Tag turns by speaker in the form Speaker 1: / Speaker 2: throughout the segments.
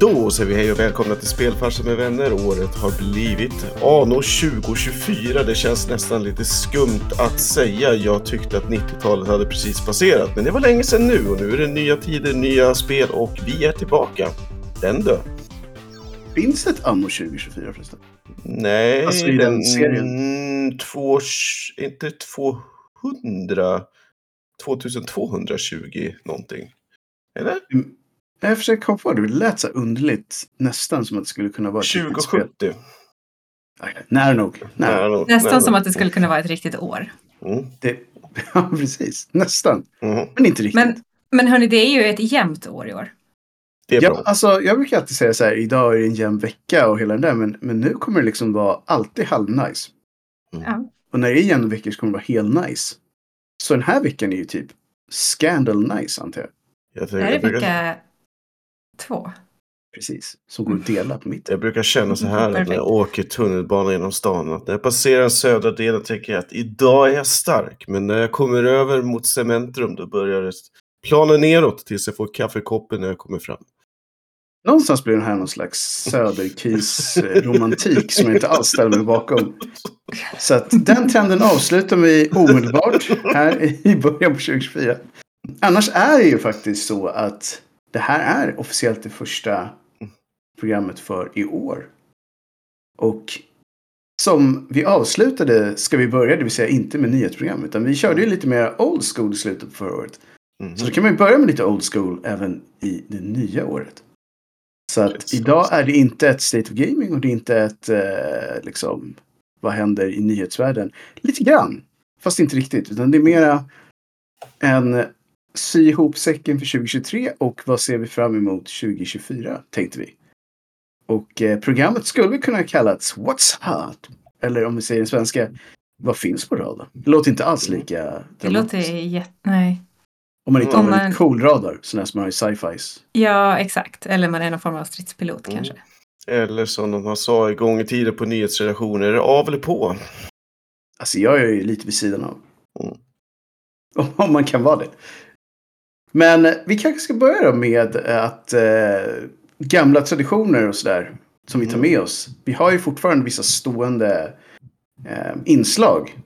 Speaker 1: Då säger vi hej och välkomna till Spelfarsa med vänner. Året har blivit anno 2024. Det känns nästan lite skumt att säga. Jag tyckte att 90-talet hade precis passerat, men det var länge sedan nu och nu är det nya tider, nya spel och vi är tillbaka. Den dö.
Speaker 2: Finns det ett anno 2024 förresten?
Speaker 1: Nej,
Speaker 2: Alltså i den serien?
Speaker 1: Två, inte 200, 2220 någonting. Eller?
Speaker 2: Jag försöker komma på det. Det lät så underligt. Nästan som att det skulle kunna vara ett riktigt spel.
Speaker 1: 2070.
Speaker 2: Okej, Nära nog. Nära.
Speaker 1: Nära nog,
Speaker 3: Nästan
Speaker 1: nära
Speaker 3: som
Speaker 1: nog.
Speaker 3: att det skulle kunna vara ett riktigt år.
Speaker 1: Mm.
Speaker 2: Det, ja, precis. Nästan.
Speaker 1: Mhm.
Speaker 2: Men inte riktigt.
Speaker 3: Men, men hörni, det är ju ett jämnt år i år.
Speaker 1: Det är
Speaker 2: Ja,
Speaker 1: bra.
Speaker 2: alltså, jag brukar alltid säga så här, idag är det en jämn vecka och hela den där. Men, men nu kommer det liksom vara alltid halvnice.
Speaker 3: Ja.
Speaker 2: Och när det är jämn vecka så kommer det vara helt nice. Så den här veckan är ju typ scandal nice antar jag.
Speaker 1: Jag,
Speaker 3: Det här är vecka två.
Speaker 2: Precis. Som går att dela på mitten.
Speaker 1: jag brukar känna så här att när
Speaker 3: Perfekt.
Speaker 1: jag åker tunnelbana genom stan. Att när jag passerar södra delen tänker jag att idag är jag stark. Men när jag kommer över mot Cementrum då börjar det plana neråt tills jag får kaffekoppen när jag kommer fram.
Speaker 2: Någonstans blir den här någon slags söderkis-romantik som jag inte alls ställer mig bakom. Så att den trenden avslutar vi omedelbart här i början på 2024. Annars är det ju faktiskt så att det här är officiellt det första programmet för i år. Och som vi avslutade ska vi börja, det vill säga inte med nyhetsprogram, utan vi körde ju lite mer old school i slutet på förra året.
Speaker 1: Mhm.
Speaker 2: Så då kan man ju börja med lite old school även i det nya året. Så att idag är det inte ett State of Gaming och det är inte ett eh, liksom vad händer i nyhetsvärlden. Lite grann, fast inte riktigt. Utan det är mera en sy ihop säcken för 2023 och vad ser vi fram emot 2024 tänkte vi. Och eh, programmet skulle kunna kallats What's Hot? Eller om vi säger den svenska, vad finns på radarn? Det låter inte alls lika
Speaker 3: Det
Speaker 2: dramatiskt.
Speaker 3: låter jätte... Nej.
Speaker 2: Om man inte
Speaker 3: Om
Speaker 2: har en cool radar, sån som man har i sci-fis.
Speaker 3: Ja, exakt. Eller man är någon form av stridspilot
Speaker 1: Mm.
Speaker 3: kanske.
Speaker 1: Eller som de sa igång i tiden på nyhetsredaktioner, är det av eller på?
Speaker 2: Alltså jag är ju lite vid sidan av.
Speaker 1: Mm.
Speaker 2: Om man kan vara det. Men vi kanske ska börja då med att eh, gamla traditioner och sådär som vi tar
Speaker 1: Mm.
Speaker 2: med oss. Vi har ju fortfarande vissa stående eh, inslag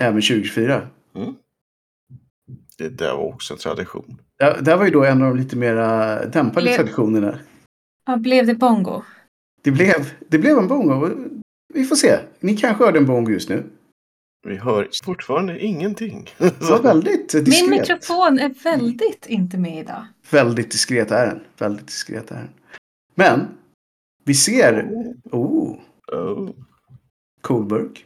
Speaker 2: även 2024.
Speaker 1: Det där var också en tradition.
Speaker 2: Det, det var ju då en av de lite mera dämpade
Speaker 3: Blev-
Speaker 2: traditionerna.
Speaker 3: Ja, blev det bongo?
Speaker 2: Det blev, det blev en bongo. Vi får se. Ni kanske hörde en bongo just nu.
Speaker 1: Vi hör fortfarande ingenting.
Speaker 2: Det var väldigt
Speaker 3: Min
Speaker 2: diskret.
Speaker 3: mikrofon är väldigt inte med idag.
Speaker 2: Väldigt diskret är den. Väldigt diskret är den. Men vi ser... Oh,
Speaker 1: Oh.
Speaker 2: cool burk.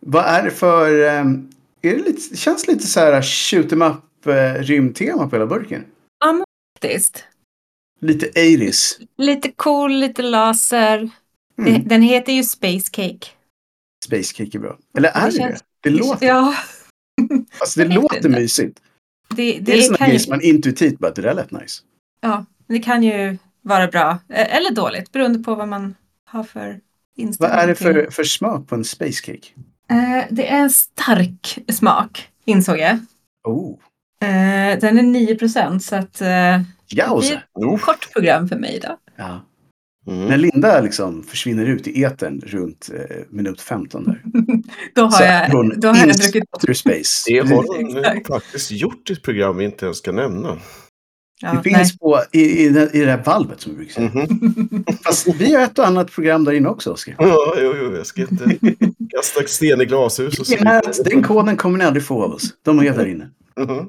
Speaker 2: Vad är det för... ehm, Är det, lite, det känns lite så här shoot em up eh, rymdtema på hela burken.
Speaker 3: Faktiskt.
Speaker 2: Lite 80s.
Speaker 3: Lite cool, lite laser.
Speaker 2: Mm.
Speaker 3: den heter ju Space Cake.
Speaker 2: Space cake är bra. Eller är det det?
Speaker 3: känns-
Speaker 2: Det låter,
Speaker 3: Ja,
Speaker 2: alltså, det låter mysigt.
Speaker 3: det,
Speaker 2: Det är
Speaker 3: det,
Speaker 2: sådana
Speaker 3: kan
Speaker 2: grejer
Speaker 3: ju,
Speaker 2: som man intuitivt bara, det där lät nice.
Speaker 3: ja, det kan ju vara bra. eh, Eller dåligt, beroende på vad man har för
Speaker 2: Vad
Speaker 3: inställning
Speaker 2: är det för, för smak på en space cake?
Speaker 3: Eh, det är en stark smak, insåg jag.
Speaker 2: Oh,
Speaker 3: Eh, den är 9 procent, så att eh, det är ett kort program för mig idag.
Speaker 2: Ja.
Speaker 1: Mm.
Speaker 2: När Linda liksom försvinner ut i etern runt eh, minut 15 där.
Speaker 3: Då har
Speaker 2: Så
Speaker 3: jag, då har jag druckit
Speaker 2: space.
Speaker 1: Det har hon faktiskt gjort i ett program vi inte ens ska nämna.
Speaker 3: Ja,
Speaker 2: det finns på, i, i, det- i det här valvet som vi brukar säga.
Speaker 1: Mhm.
Speaker 2: Fast vi har ett och annat program där inne också, Oskar.
Speaker 1: Ja, jo, jo, jag ska inte kasta sten i glashus och så.
Speaker 2: Den, koden kommer ni aldrig få av oss. De är där inne.
Speaker 1: Mhm.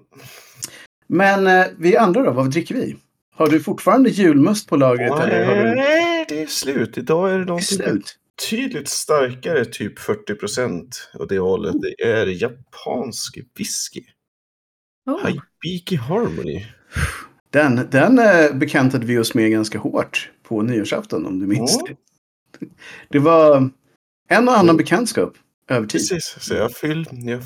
Speaker 2: Men eh, vi andra då, vad dricker vi? Har du fortfarande julmust på lagret? Eller har du
Speaker 1: Nej, det är slut. Idag är det någonting
Speaker 2: slut?
Speaker 1: betydligt starkare, typ 40 procent åt det hållet. Det är japansk whisky.
Speaker 3: Oh.
Speaker 1: Haibiki Harmony.
Speaker 2: Den, den eh, bekantade vi oss med ganska hårt på nyårsafton om du minns
Speaker 1: Ja.
Speaker 2: det. Det var en och annan bekantskap över tid.
Speaker 1: Precis, så jag, fyll, jag,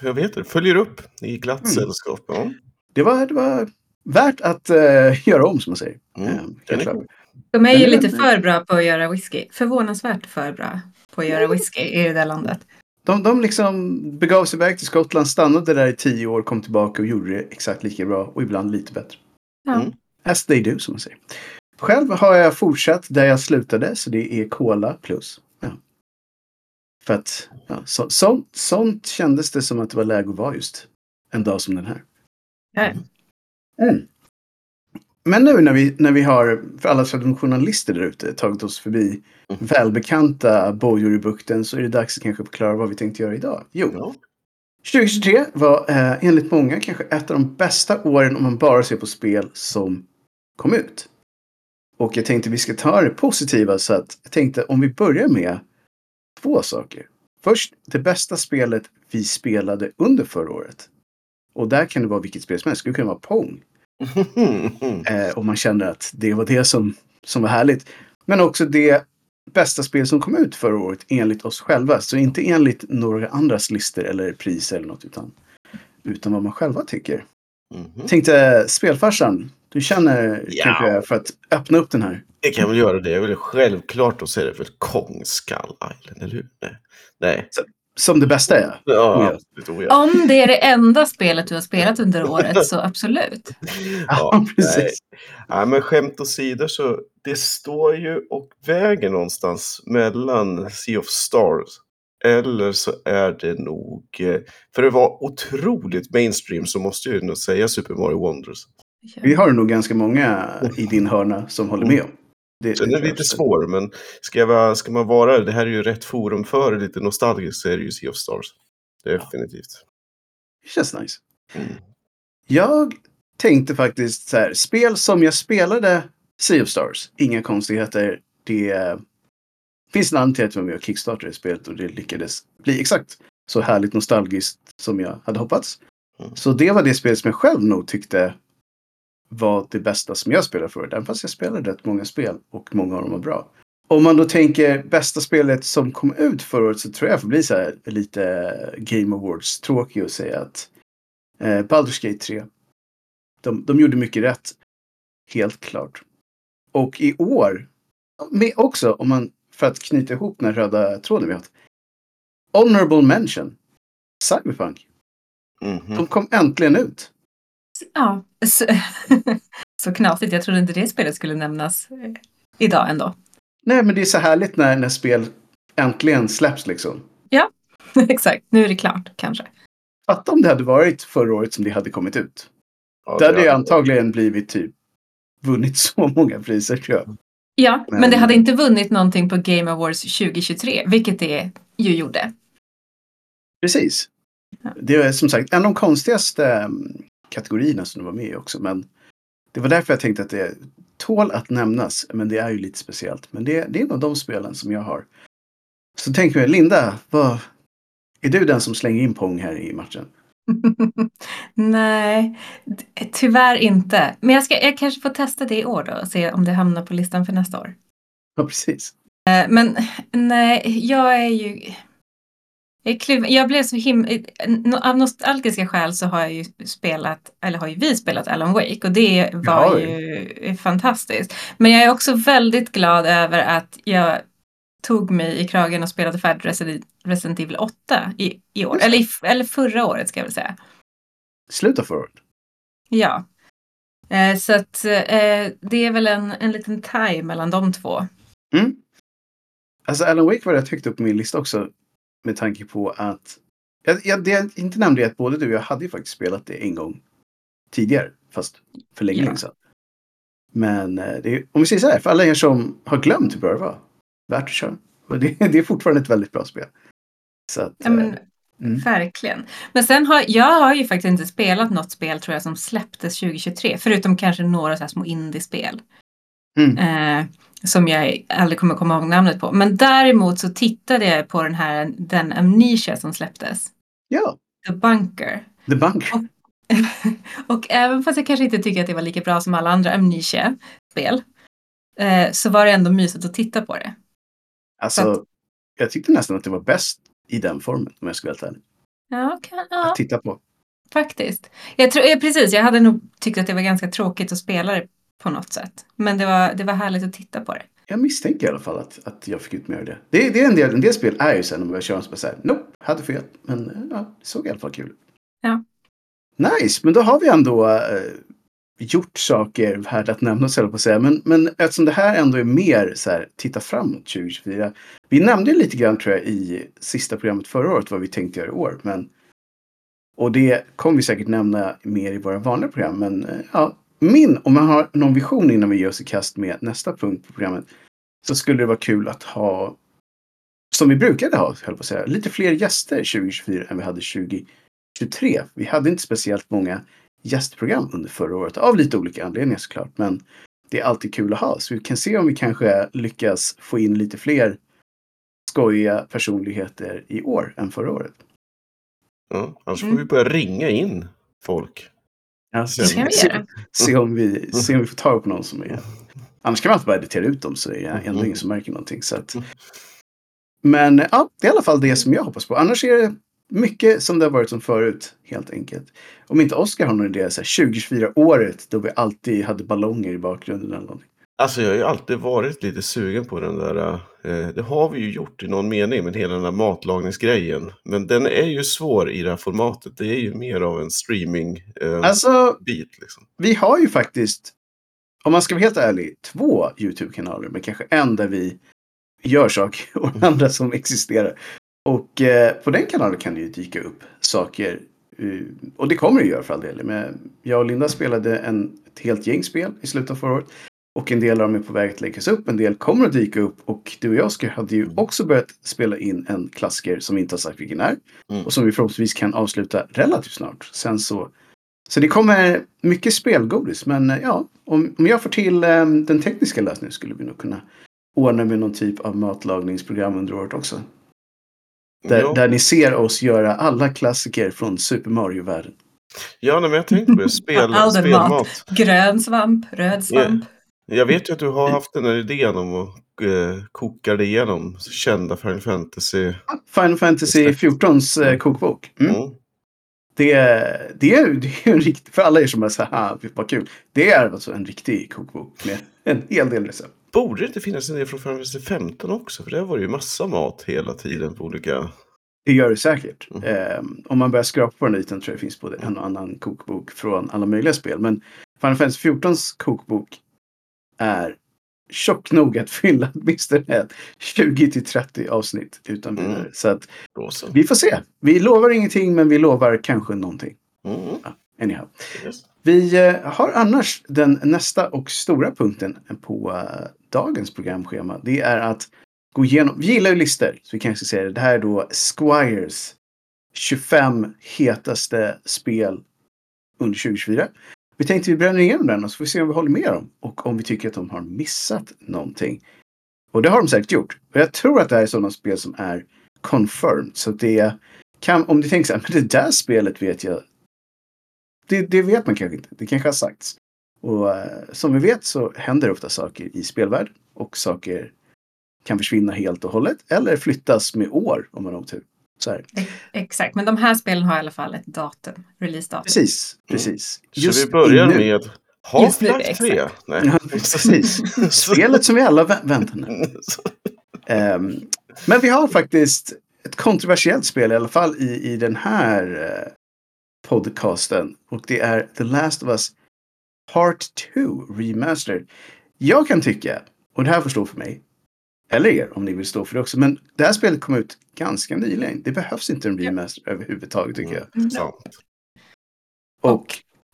Speaker 1: jag vet det, följer upp i glatt
Speaker 2: Mm.
Speaker 1: sällskap. Ja.
Speaker 2: Det, var, det var värt att eh, göra om som man säger.
Speaker 1: Mm, god.
Speaker 3: De är ju lite för bra på att göra whisky. Förvånansvärt för bra på att göra whisky i det där landet.
Speaker 2: De, de liksom begav sig iväg till Skottland, stannade där i tio år, kom tillbaka och gjorde det exakt lika bra och ibland lite bättre.
Speaker 3: Ja.
Speaker 1: Mm.
Speaker 2: As they do, som man säger. själv har jag fortsatt där jag slutade, så det är Cola plus. Ja. För att ja, så, sånt, sånt kändes det som att det var läge att vara just en dag som den här.
Speaker 3: Ja.
Speaker 2: Mm. Men nu när vi, när vi har, för alla journalister där ute, tagit oss förbi
Speaker 1: Mm.
Speaker 2: välbekanta bojor i bukten så är det dags att kanske förklara vad vi tänkte göra idag. Jo,
Speaker 1: Ja.
Speaker 2: 2023 var eh, enligt många kanske ett av de bästa åren om man bara ser på spel som kom ut. Och jag tänkte vi ska ta det positiva så att jag tänkte om vi börjar med två saker. Först det bästa spelet vi spelade under förra året. Och där kan det vara vilket spel som helst. Det skulle kunna vara Pong. Eh, och man känner att det var det som, som var härligt. Men också det bästa spel som kom ut förra året enligt oss själva. Så inte enligt några andras listor eller priser eller något. Utan, utan vad man själva tycker.
Speaker 1: Mhm.
Speaker 2: Tänkte spelfarsan. Du känner
Speaker 1: Ja.
Speaker 2: kanske för att öppna upp den här.
Speaker 1: Det kan jag väl göra det. Jag vill självklart att säga det för Kong Skull Island, eller hur? Nej. Nej.
Speaker 2: Som det bästa är.
Speaker 1: Ja,
Speaker 2: ja.
Speaker 3: Om det är det enda spelet du har spelat under året så absolut.
Speaker 2: Ja, precis.
Speaker 1: nej. Ja, men skämt åsido så det står ju och väger någonstans mellan Sea of Stars eller så är det nog, eh, för det var otroligt mainstream så måste jag ju nog säga Super Mario Wonders.
Speaker 2: Vi har nog ganska många i din hörna som håller med om. Det,
Speaker 1: Den
Speaker 2: det
Speaker 1: är lite svår, men ska, jag ska man vara, det här är ju rätt forum för det, lite nostalgiskt så är det ju Sea of Stars. Definitivt.
Speaker 2: Det känns nice.
Speaker 1: Mm.
Speaker 2: Jag tänkte faktiskt så här. Spel som jag spelade Sea of Stars. Inga konstigheter. Det finns en anledning till att jag var med och kickstartade spelet och det lyckades bli exakt så härligt nostalgiskt som jag hade hoppats.
Speaker 1: Mm.
Speaker 2: Så det var det spel som jag själv nog tyckte var det bästa som jag spelade förut. Även fast jag spelade rätt många spel och många av dem var bra. Om man då tänker bästa spelet som kom ut förra året så tror jag får bli så här lite Game Awards tråkig och säga att eh, Baldur's Gate 3. De, de gjorde mycket rätt. Helt klart. Och i år, med också om man, för att knyta ihop den röda tråden vi har. Honorable mention. Cyberpunk.
Speaker 1: Mhm.
Speaker 2: De kom äntligen ut.
Speaker 3: Ja, så, så knasigt. Jag trodde inte det spelet skulle nämnas eh, idag ändå.
Speaker 2: Nej, men det är så härligt när, när spel äntligen släpps liksom.
Speaker 3: Exakt, nu är det klart kanske.
Speaker 2: Fatta om det hade varit förra året som det hade kommit ut.
Speaker 1: Ja,
Speaker 2: det hade ju antagligen blivit typ vunnit så många priser tror jag.
Speaker 3: Ja, men,
Speaker 2: Men-
Speaker 3: det hade inte vunnit någonting på Game Awards 2023, vilket det ju gjorde.
Speaker 2: Precis.
Speaker 3: Ja.
Speaker 2: Det är som sagt en av de konstigaste um, kategorierna som de var med i också. Men det var därför jag tänkte att det tål att nämnas. Men det är ju lite speciellt. Men det, det är en av de spelen som jag har. Så tänk mig, Linda, vad, är du den som slänger in Pong här i matchen?
Speaker 3: Nej, tyvärr inte. Men jag, ska, jag kanske får testa det i år då och se om det hamnar på listan för nästa år.
Speaker 2: Ja, precis.
Speaker 3: Eh, Men nej, jag är ju... Jag, blev så himla... Av nostalgiska skäl så har jag ju spelat, eller har ju vi spelat Alan Wake och det var
Speaker 2: vi.
Speaker 3: ju fantastiskt. Men jag är också väldigt glad över att jag tog mig i kragen och spelade färdigt Resident, Evil 8 i, i år. Eller, i, eller förra året ska jag väl säga.
Speaker 2: Sluta förra året.
Speaker 3: Ja. Eh, så att eh, det är väl en, en liten tie mellan de två.
Speaker 2: Mm. Alltså Alan Wake var rätt högt upp på min lista också. Med tanke på att. Jag, jag, det jag inte nämnde är att både du och jag hade ju faktiskt spelat det en gång tidigare. Fast för länge, länge sedan. Men eh, är, om vi säger så här, för alla er som har glömt hur bra det var. Värt att köra. Det, det är fortfarande ett väldigt bra spel. Så att,
Speaker 3: Ja, men,
Speaker 2: eh, mm.
Speaker 3: Verkligen. Men sen har jag har ju faktiskt inte spelat något spel tror jag som släpptes 2023. Förutom kanske några så här små indiespel.
Speaker 2: Mm.
Speaker 3: Eh, som jag aldrig kommer komma ihåg namnet på. Men däremot så tittade jag på den här den Amnesia som släpptes.
Speaker 2: Ja,
Speaker 3: The Bunker.
Speaker 2: The Bunker.
Speaker 3: och även fast jag kanske inte tycker att det var lika bra som alla andra Amnesia-spel. Eh, så var det ändå mysigt att titta på det.
Speaker 2: Alltså,
Speaker 3: så
Speaker 2: jag tyckte nästan att det var bäst i den formen. Om jag ska vara helt ärlig.
Speaker 3: Ja, kan, ja
Speaker 2: Att titta på.
Speaker 3: faktiskt. Jag tror, ja, precis, jag hade nog tyckt att det var ganska tråkigt att spela det på något sätt. Men det var, det var härligt att titta på det.
Speaker 2: Jag misstänker i alla fall att, att jag fick ut mer av det. Det, det är en, del, en del spel är ju sen när man börjar köra så bara så här, nope, hade fel. Men eh, ja, det såg i alla fall kul ut.
Speaker 3: Ja.
Speaker 2: Nice, men då har vi ändå eh, gjort saker värda att nämna, så på att säga. Men, men eftersom det här ändå är mer så här, titta framåt 2024. Vi nämnde lite grann tror jag i sista programmet förra året vad vi tänkte göra i år. Men, och det kommer vi säkert nämna mer i våra vanliga program. Men eh, ja, min, om man har någon vision innan vi ger oss i kast med nästa punkt på programmet. Så skulle det vara kul att ha, som vi brukade ha, höll på att säga, lite fler gäster 2024 än vi hade 2023. Vi hade inte speciellt många gästprogram under förra året. Av lite olika anledningar såklart. Men det är alltid kul att ha. Så vi kan se om vi kanske lyckas få in lite fler skojiga personligheter i år än förra året.
Speaker 1: Ja, annars får
Speaker 3: Mm.
Speaker 1: vi börja ringa in folk.
Speaker 2: Ja,
Speaker 3: Det kan vi
Speaker 2: se, se, om vi, se om vi får tag på någon som är... Annars kan man alltid bara editera ut dem så det är ändå
Speaker 1: Mm.
Speaker 2: ingen som märker någonting. Så att... Men ja, det är i alla fall det som jag hoppas på. Annars är det mycket som det har varit som förut, helt enkelt. Om inte Oskar har någon idé, så här 2024-året då vi alltid hade ballonger i bakgrunden eller någonting.
Speaker 1: Alltså jag har ju alltid varit lite sugen på den där, eh, det har vi ju gjort i någon mening med hela den där matlagningsgrejen. Men den är ju svår i det här formatet. Det är ju mer av en streaming-bit eh,
Speaker 2: Alltså,
Speaker 1: liksom.
Speaker 2: vi har ju faktiskt, om man ska vara helt ärlig, två YouTube-kanaler. Men kanske en där vi gör saker och den andra som existerar. Och eh, på den kanalen kan det ju dyka upp saker. eh, och det kommer det göra för all del. Men jag och Linda spelade en, ett helt gäng spel i slutet av förra året. Och en del av dem är på väg att läggas upp. En del kommer att dyka upp. Och du och jag Oskar hade ju också börjat spela in en klassiker som vi inte har sagt vilken är.
Speaker 1: Mm.
Speaker 2: Och som vi förhoppningsvis kan avsluta relativt snart. Sen så så det kommer mycket spelgodis. Men eh, ja, om, om jag får till eh, den tekniska lösningen skulle vi nog kunna ordna med någon typ av matlagningsprogram under året också. Där,
Speaker 1: ja,
Speaker 2: där ni ser oss göra alla klassiker från Super Mario-världen.
Speaker 1: ja nej, men jag tänkte på det. Spel,
Speaker 3: All
Speaker 1: spelmat.
Speaker 3: mat. Grön svamp, röd svamp.
Speaker 1: Jag vet ju att du har haft den här idén om att eh, koka det igenom kända Final Fantasy.
Speaker 2: Final Fantasy
Speaker 1: Just det.
Speaker 2: 14s eh, kokbok. Mm.
Speaker 1: Mm.
Speaker 2: Det, det, är, det är en riktig, för alla er som bara så här, vad kul. Det är alltså en riktig kokbok med en hel del recept.
Speaker 1: Borde det inte finnas en del från Final Fantasy 15 också? För det var ju massa mat hela tiden på olika...
Speaker 2: Det gör det säkert.
Speaker 1: Mm.
Speaker 2: Eh, om man börjar skrapa på den ytan tror jag det finns både en och annan kokbok från alla möjliga spel. Men Final Fantasy 14s kokbok är tjock nog att fylla åtminstone ett 20 till 30 avsnitt utan vidare.
Speaker 1: Mm.
Speaker 2: Så att vi får se. Vi lovar ingenting men vi lovar kanske någonting.
Speaker 1: Mm.
Speaker 2: Anyhow.
Speaker 1: Yes.
Speaker 2: Vi eh, har annars den nästa och stora punkten på eh, dagens programschema. Det är att gå igenom. Vi gillar ju listor. Så vi kanske säga det. Det här är då Squires 25 hetaste spel under 2024. Vi tänkte vi bränner igenom den och så får vi se om vi håller med dem. Och om vi tycker att de har missat någonting. Och det har de säkert gjort. Och jag tror att det här är sådana spel som är confirmed. Så det kan, om du tänker så här, men det där spelet vet jag det, det vet man kanske inte. Det kanske har sagts. Och eh, som vi vet så händer ofta saker i spelvärlden. Och saker kan försvinna helt och hållet. Eller flyttas med år om man har otur. Så här.
Speaker 3: Exakt, men de här spelen har i alla fall ett datum, releasedatum.
Speaker 2: Precis, precis.
Speaker 1: Så vi börjar
Speaker 2: innu-
Speaker 1: med
Speaker 3: nu,
Speaker 1: Half-Life 3.
Speaker 3: exakt.
Speaker 1: Nej.
Speaker 2: Ja, precis. Spelet som vi alla vä- väntar nu. Ehm, men vi har faktiskt ett kontroversiellt spel i alla fall i, i den här eh, podcasten. Och det är The Last of Us Part 2 Remastered. Jag kan tycka, och det här får stå för mig, eller er om ni vill stå för det också, men det här spelet kom ut ganska nyligen. Det behövs inte en remaster överhuvudtaget tycker jag.
Speaker 3: Mm.
Speaker 1: Sant.
Speaker 2: Och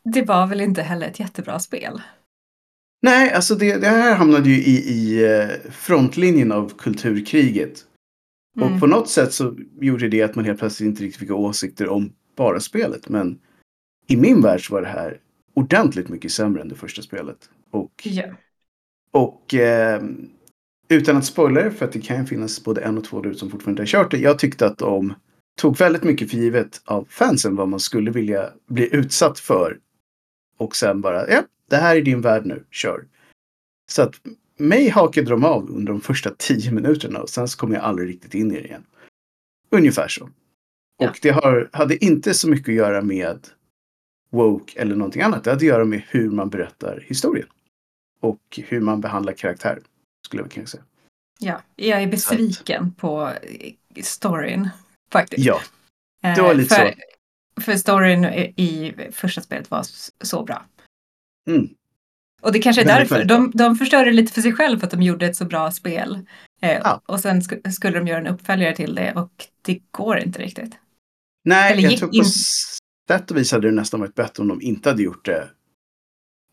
Speaker 3: Det var väl inte heller ett jättebra spel.
Speaker 2: Nej, alltså det, det här hamnade ju i, i eh, frontlinjen av kulturkriget.
Speaker 3: Mm.
Speaker 2: Och på något sätt så gjorde det att man helt plötsligt inte riktigt fick åsikter om bara spelet. Men i min värld så var det här ordentligt mycket sämre än det första spelet. Och,
Speaker 3: Ja.
Speaker 2: och eh, utan att spoila det, för att det kan finnas både en och två där som fortfarande inte har kört det. Jag tyckte att de tog väldigt mycket för givet av fansen vad man skulle vilja bli utsatt för. Och sen bara, ja, det här är din värld nu, kör. Så att mig hakade de av under de första tio minuterna och sen så kom jag aldrig riktigt in i det igen. Ungefär så.
Speaker 3: Ja.
Speaker 2: Och det har, hade inte så mycket att göra med woke eller någonting annat. Det hade att göra med hur man berättar historien. Och hur man behandlar karaktär. Skulle jag kunna säga.
Speaker 3: ja, jag är besviken på eh, storyn faktiskt.
Speaker 2: Ja,
Speaker 3: Eh,
Speaker 2: det var lite
Speaker 3: för, För storyn i första spelet var så bra.
Speaker 2: Mm.
Speaker 3: Och det kanske är
Speaker 2: Väldigt,
Speaker 3: därför. De, de förstörde lite för sig själv för att de gjorde ett så bra spel. Eh. Och sen sk- skulle de göra en uppföljare till det och det går inte riktigt.
Speaker 2: Nej,
Speaker 3: Eller
Speaker 2: jag tror på
Speaker 3: in-
Speaker 2: sätt och vis hade det nästan varit bättre om de inte hade gjort det.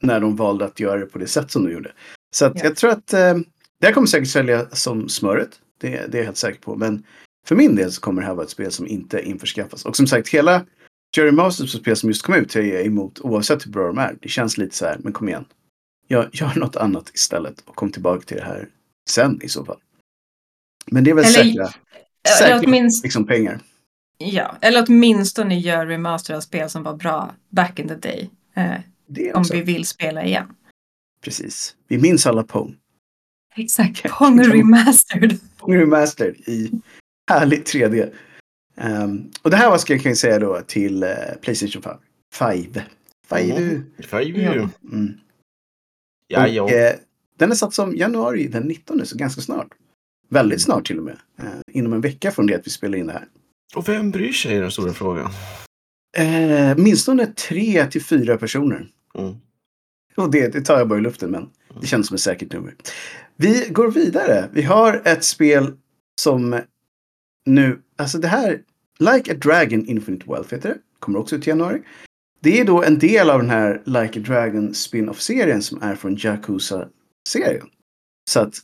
Speaker 2: När de valde att göra det på det sätt som de gjorde. Så att
Speaker 3: Ja.
Speaker 2: jag tror att eh, det här kommer säkert sälja som smöret. Det, det är jag helt säker på. Men för min del så kommer det här vara ett spel som inte införskaffas. Och som sagt, hela Jerry Masters spel som just kom ut är jag emot oavsett hur bra de är. Det känns lite så här, men kom igen. Jag gör något annat istället och kom tillbaka till det här sen i så fall. Men det är väl
Speaker 3: Eller-
Speaker 2: säkra, säkra
Speaker 3: Eller åtminstone,
Speaker 2: liksom pengar.
Speaker 3: ja, eller åtminstone gör remaster av spel som var bra back in the day. Eh, om vi vill spela igen.
Speaker 2: Precis. Vi minns alla Pong.
Speaker 3: Exakt, Pong Remastered.
Speaker 2: Pong Remastered i härligt 3D. Ehm, och det här var, ska jag kan säga då, till eh, Playstation 5. 5.
Speaker 1: Mm. Five
Speaker 3: Ja.
Speaker 2: Mm.
Speaker 1: Ja,
Speaker 2: och,
Speaker 1: ja.
Speaker 2: eh, den är satt som januari den 19, så ganska snart. Väldigt snart till och med. Eh, inom en vecka från det att vi spelar in det här.
Speaker 1: Och vem bryr sig är den stora frågan.
Speaker 2: Eh, minstone tre till fyra personer.
Speaker 1: Mm.
Speaker 2: Och det, det tar jag bara i luften, men det känns som ett säkert nummer. Vi går vidare. Vi har ett spel som nu, alltså det här, Like a Dragon Infinite Wealth heter det. Kommer också ut i januari. Det är då en del av den här Like a Dragon spin-off-serien som är från Yakuza-serien. Så att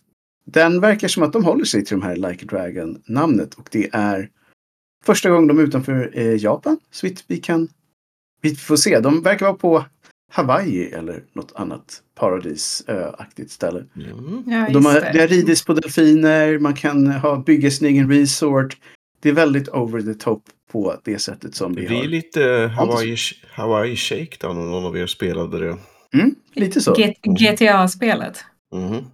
Speaker 2: den verkar som att de håller sig till de här Like a Dragon-namnet och det är första gången de är utanför eh, Japan, så vitt vi kan vi får se. De verkar vara på Hawaii eller något annat paradisöaktigt ställe.
Speaker 1: Mm.
Speaker 3: Ja,
Speaker 2: De har,
Speaker 3: det.
Speaker 2: det har ridits på delfiner, man kan ha, bygga sin egen resort. Det är väldigt over the top på det sättet som
Speaker 1: Det
Speaker 2: vi
Speaker 1: blir
Speaker 2: har.
Speaker 1: lite Hawaii, Hawaii Shakedown om någon av er spelade det.
Speaker 2: Mm, lite så.
Speaker 3: GTA-spelet.
Speaker 1: Mhm.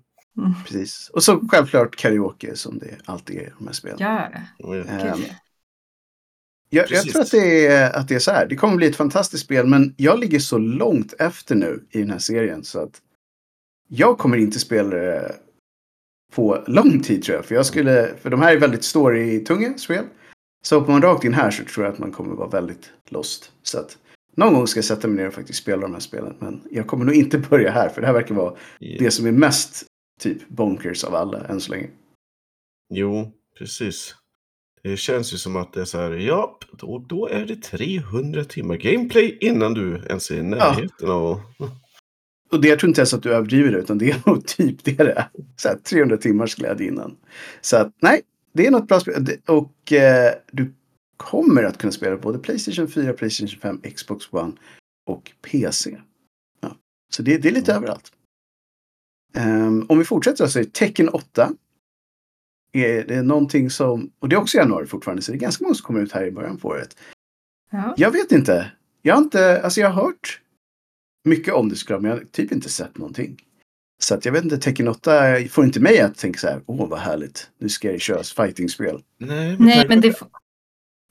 Speaker 2: Precis. Och så självklart karaoke som det alltid är i de här spelen.
Speaker 3: Ja,
Speaker 1: Och jag-.
Speaker 2: Jag, tror att det, är, att det är så här. Det kommer bli ett fantastiskt spel, men jag ligger så långt efter nu i den här serien så att jag kommer inte spela det på lång tid tror jag. För, jag skulle, för de här är väldigt story-tunga spel. Så hoppar man rakt in här så tror jag att man kommer vara väldigt lost. Så att någon gång ska jag sätta mig ner och faktiskt spela de här spelen. Men jag kommer nog inte börja här, för det här verkar vara det som är mest typ bonkers av alla än så länge.
Speaker 1: Jo, precis. Det känns ju som att det är så här, ja, då, då är det 300 timmar gameplay innan du ens är i närheten av...
Speaker 2: Och det jag tror inte ens att du överdriver det, utan det är nog typ det det är. Så här, 300 timmars glädje innan. Så att nej, det är något bra spel. Och eh, du kommer att kunna spela både Playstation 4, Playstation 5, Xbox One och PC. Ja. Så det, det är lite
Speaker 1: Mm.
Speaker 2: överallt. Ehm, om vi fortsätter så är Tekken 8. Är det någonting som, och det är också januari fortfarande, så det är ganska många som kommer ut här i början på året.
Speaker 3: Ja.
Speaker 2: Jag vet inte. Jag har inte, alltså jag har hört mycket om det såklart, men jag har typ inte sett någonting. Så att jag vet inte, Tekken 8 får inte mig att tänka så här, åh vad härligt, nu ska jag köra fightingspel.
Speaker 1: Nej,
Speaker 3: Nej, men det,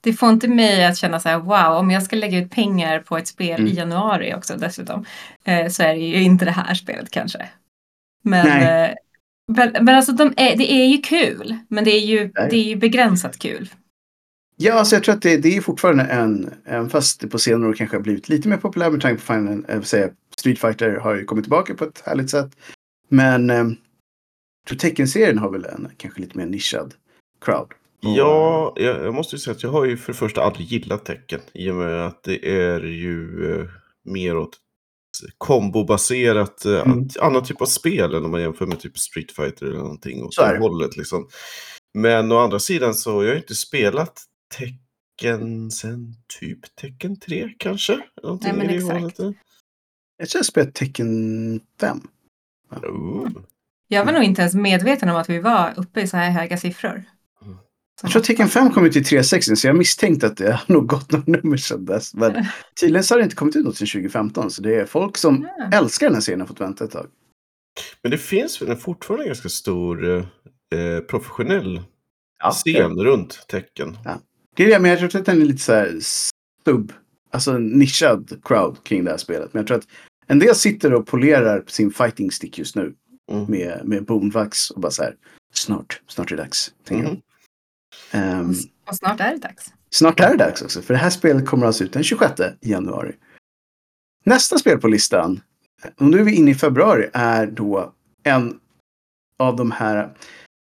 Speaker 3: det får inte mig att känna så här, wow, om jag ska lägga ut pengar på ett spel
Speaker 2: Mm.
Speaker 3: i januari också dessutom, eh, så är det ju inte det här spelet kanske. Men,
Speaker 2: Nej.
Speaker 3: eh, men, men alltså de är, det är ju kul, men det är ju,
Speaker 2: Nej.
Speaker 3: det är ju begränsat kul.
Speaker 2: Ja, alltså jag tror att det, det är fortfarande en, även fast det på senare år kanske har blivit lite mer populär med tanke på Final, jag vill säga, Street Fighter har ju kommit tillbaka på ett härligt sätt. Men eh, jag tror Tekken-serien har väl en kanske lite mer nischad crowd.
Speaker 1: Ja, jag, jag måste ju säga att jag har ju för det första aldrig gillat tecken. I och med att det är ju eh, mer åt kombobaserat, eh,
Speaker 2: Mm.
Speaker 1: ett annat typ av spel än om man jämför med typ Street Fighter eller någonting åt
Speaker 2: Så
Speaker 1: hållet. Liksom. Men å andra sidan så har jag inte spelat tecken sen typ tecken 3 kanske. Någonting
Speaker 3: Nej, men
Speaker 1: i det
Speaker 3: exakt.
Speaker 1: hållet.
Speaker 2: Jag tror jag spelat Tekken 5.
Speaker 1: Oh.
Speaker 3: Jag var nog inte ens medveten om att vi var uppe i så här höga siffror.
Speaker 2: Jag tror att Tekken 5 kom ut i 360 så jag misstänkte att det har nog gått några nummer sedan dess. Men tydligen så har det inte kommit ut något sedan 2015 så det är folk som
Speaker 3: Ja.
Speaker 2: älskar den här serien har fått vänta ett tag.
Speaker 1: Men det finns väl en fortfarande ganska stor eh, professionell
Speaker 2: Ja,
Speaker 1: scen runt tecken.
Speaker 2: Det är det, men jag tror att den är lite så här sub, alltså en nischad crowd kring det här spelet. Men jag tror att en del sitter och polerar på sin fighting stick just nu
Speaker 1: Mm.
Speaker 2: med, med boomvax och bara så här, snart, snart är det dags. Ehm,
Speaker 3: Och, och snart är det dags.
Speaker 2: snart är det dags också, för det här spelet kommer alltså ut den 26 januari. Nästa spel på listan och nu är vi inne i februari, är då en av de här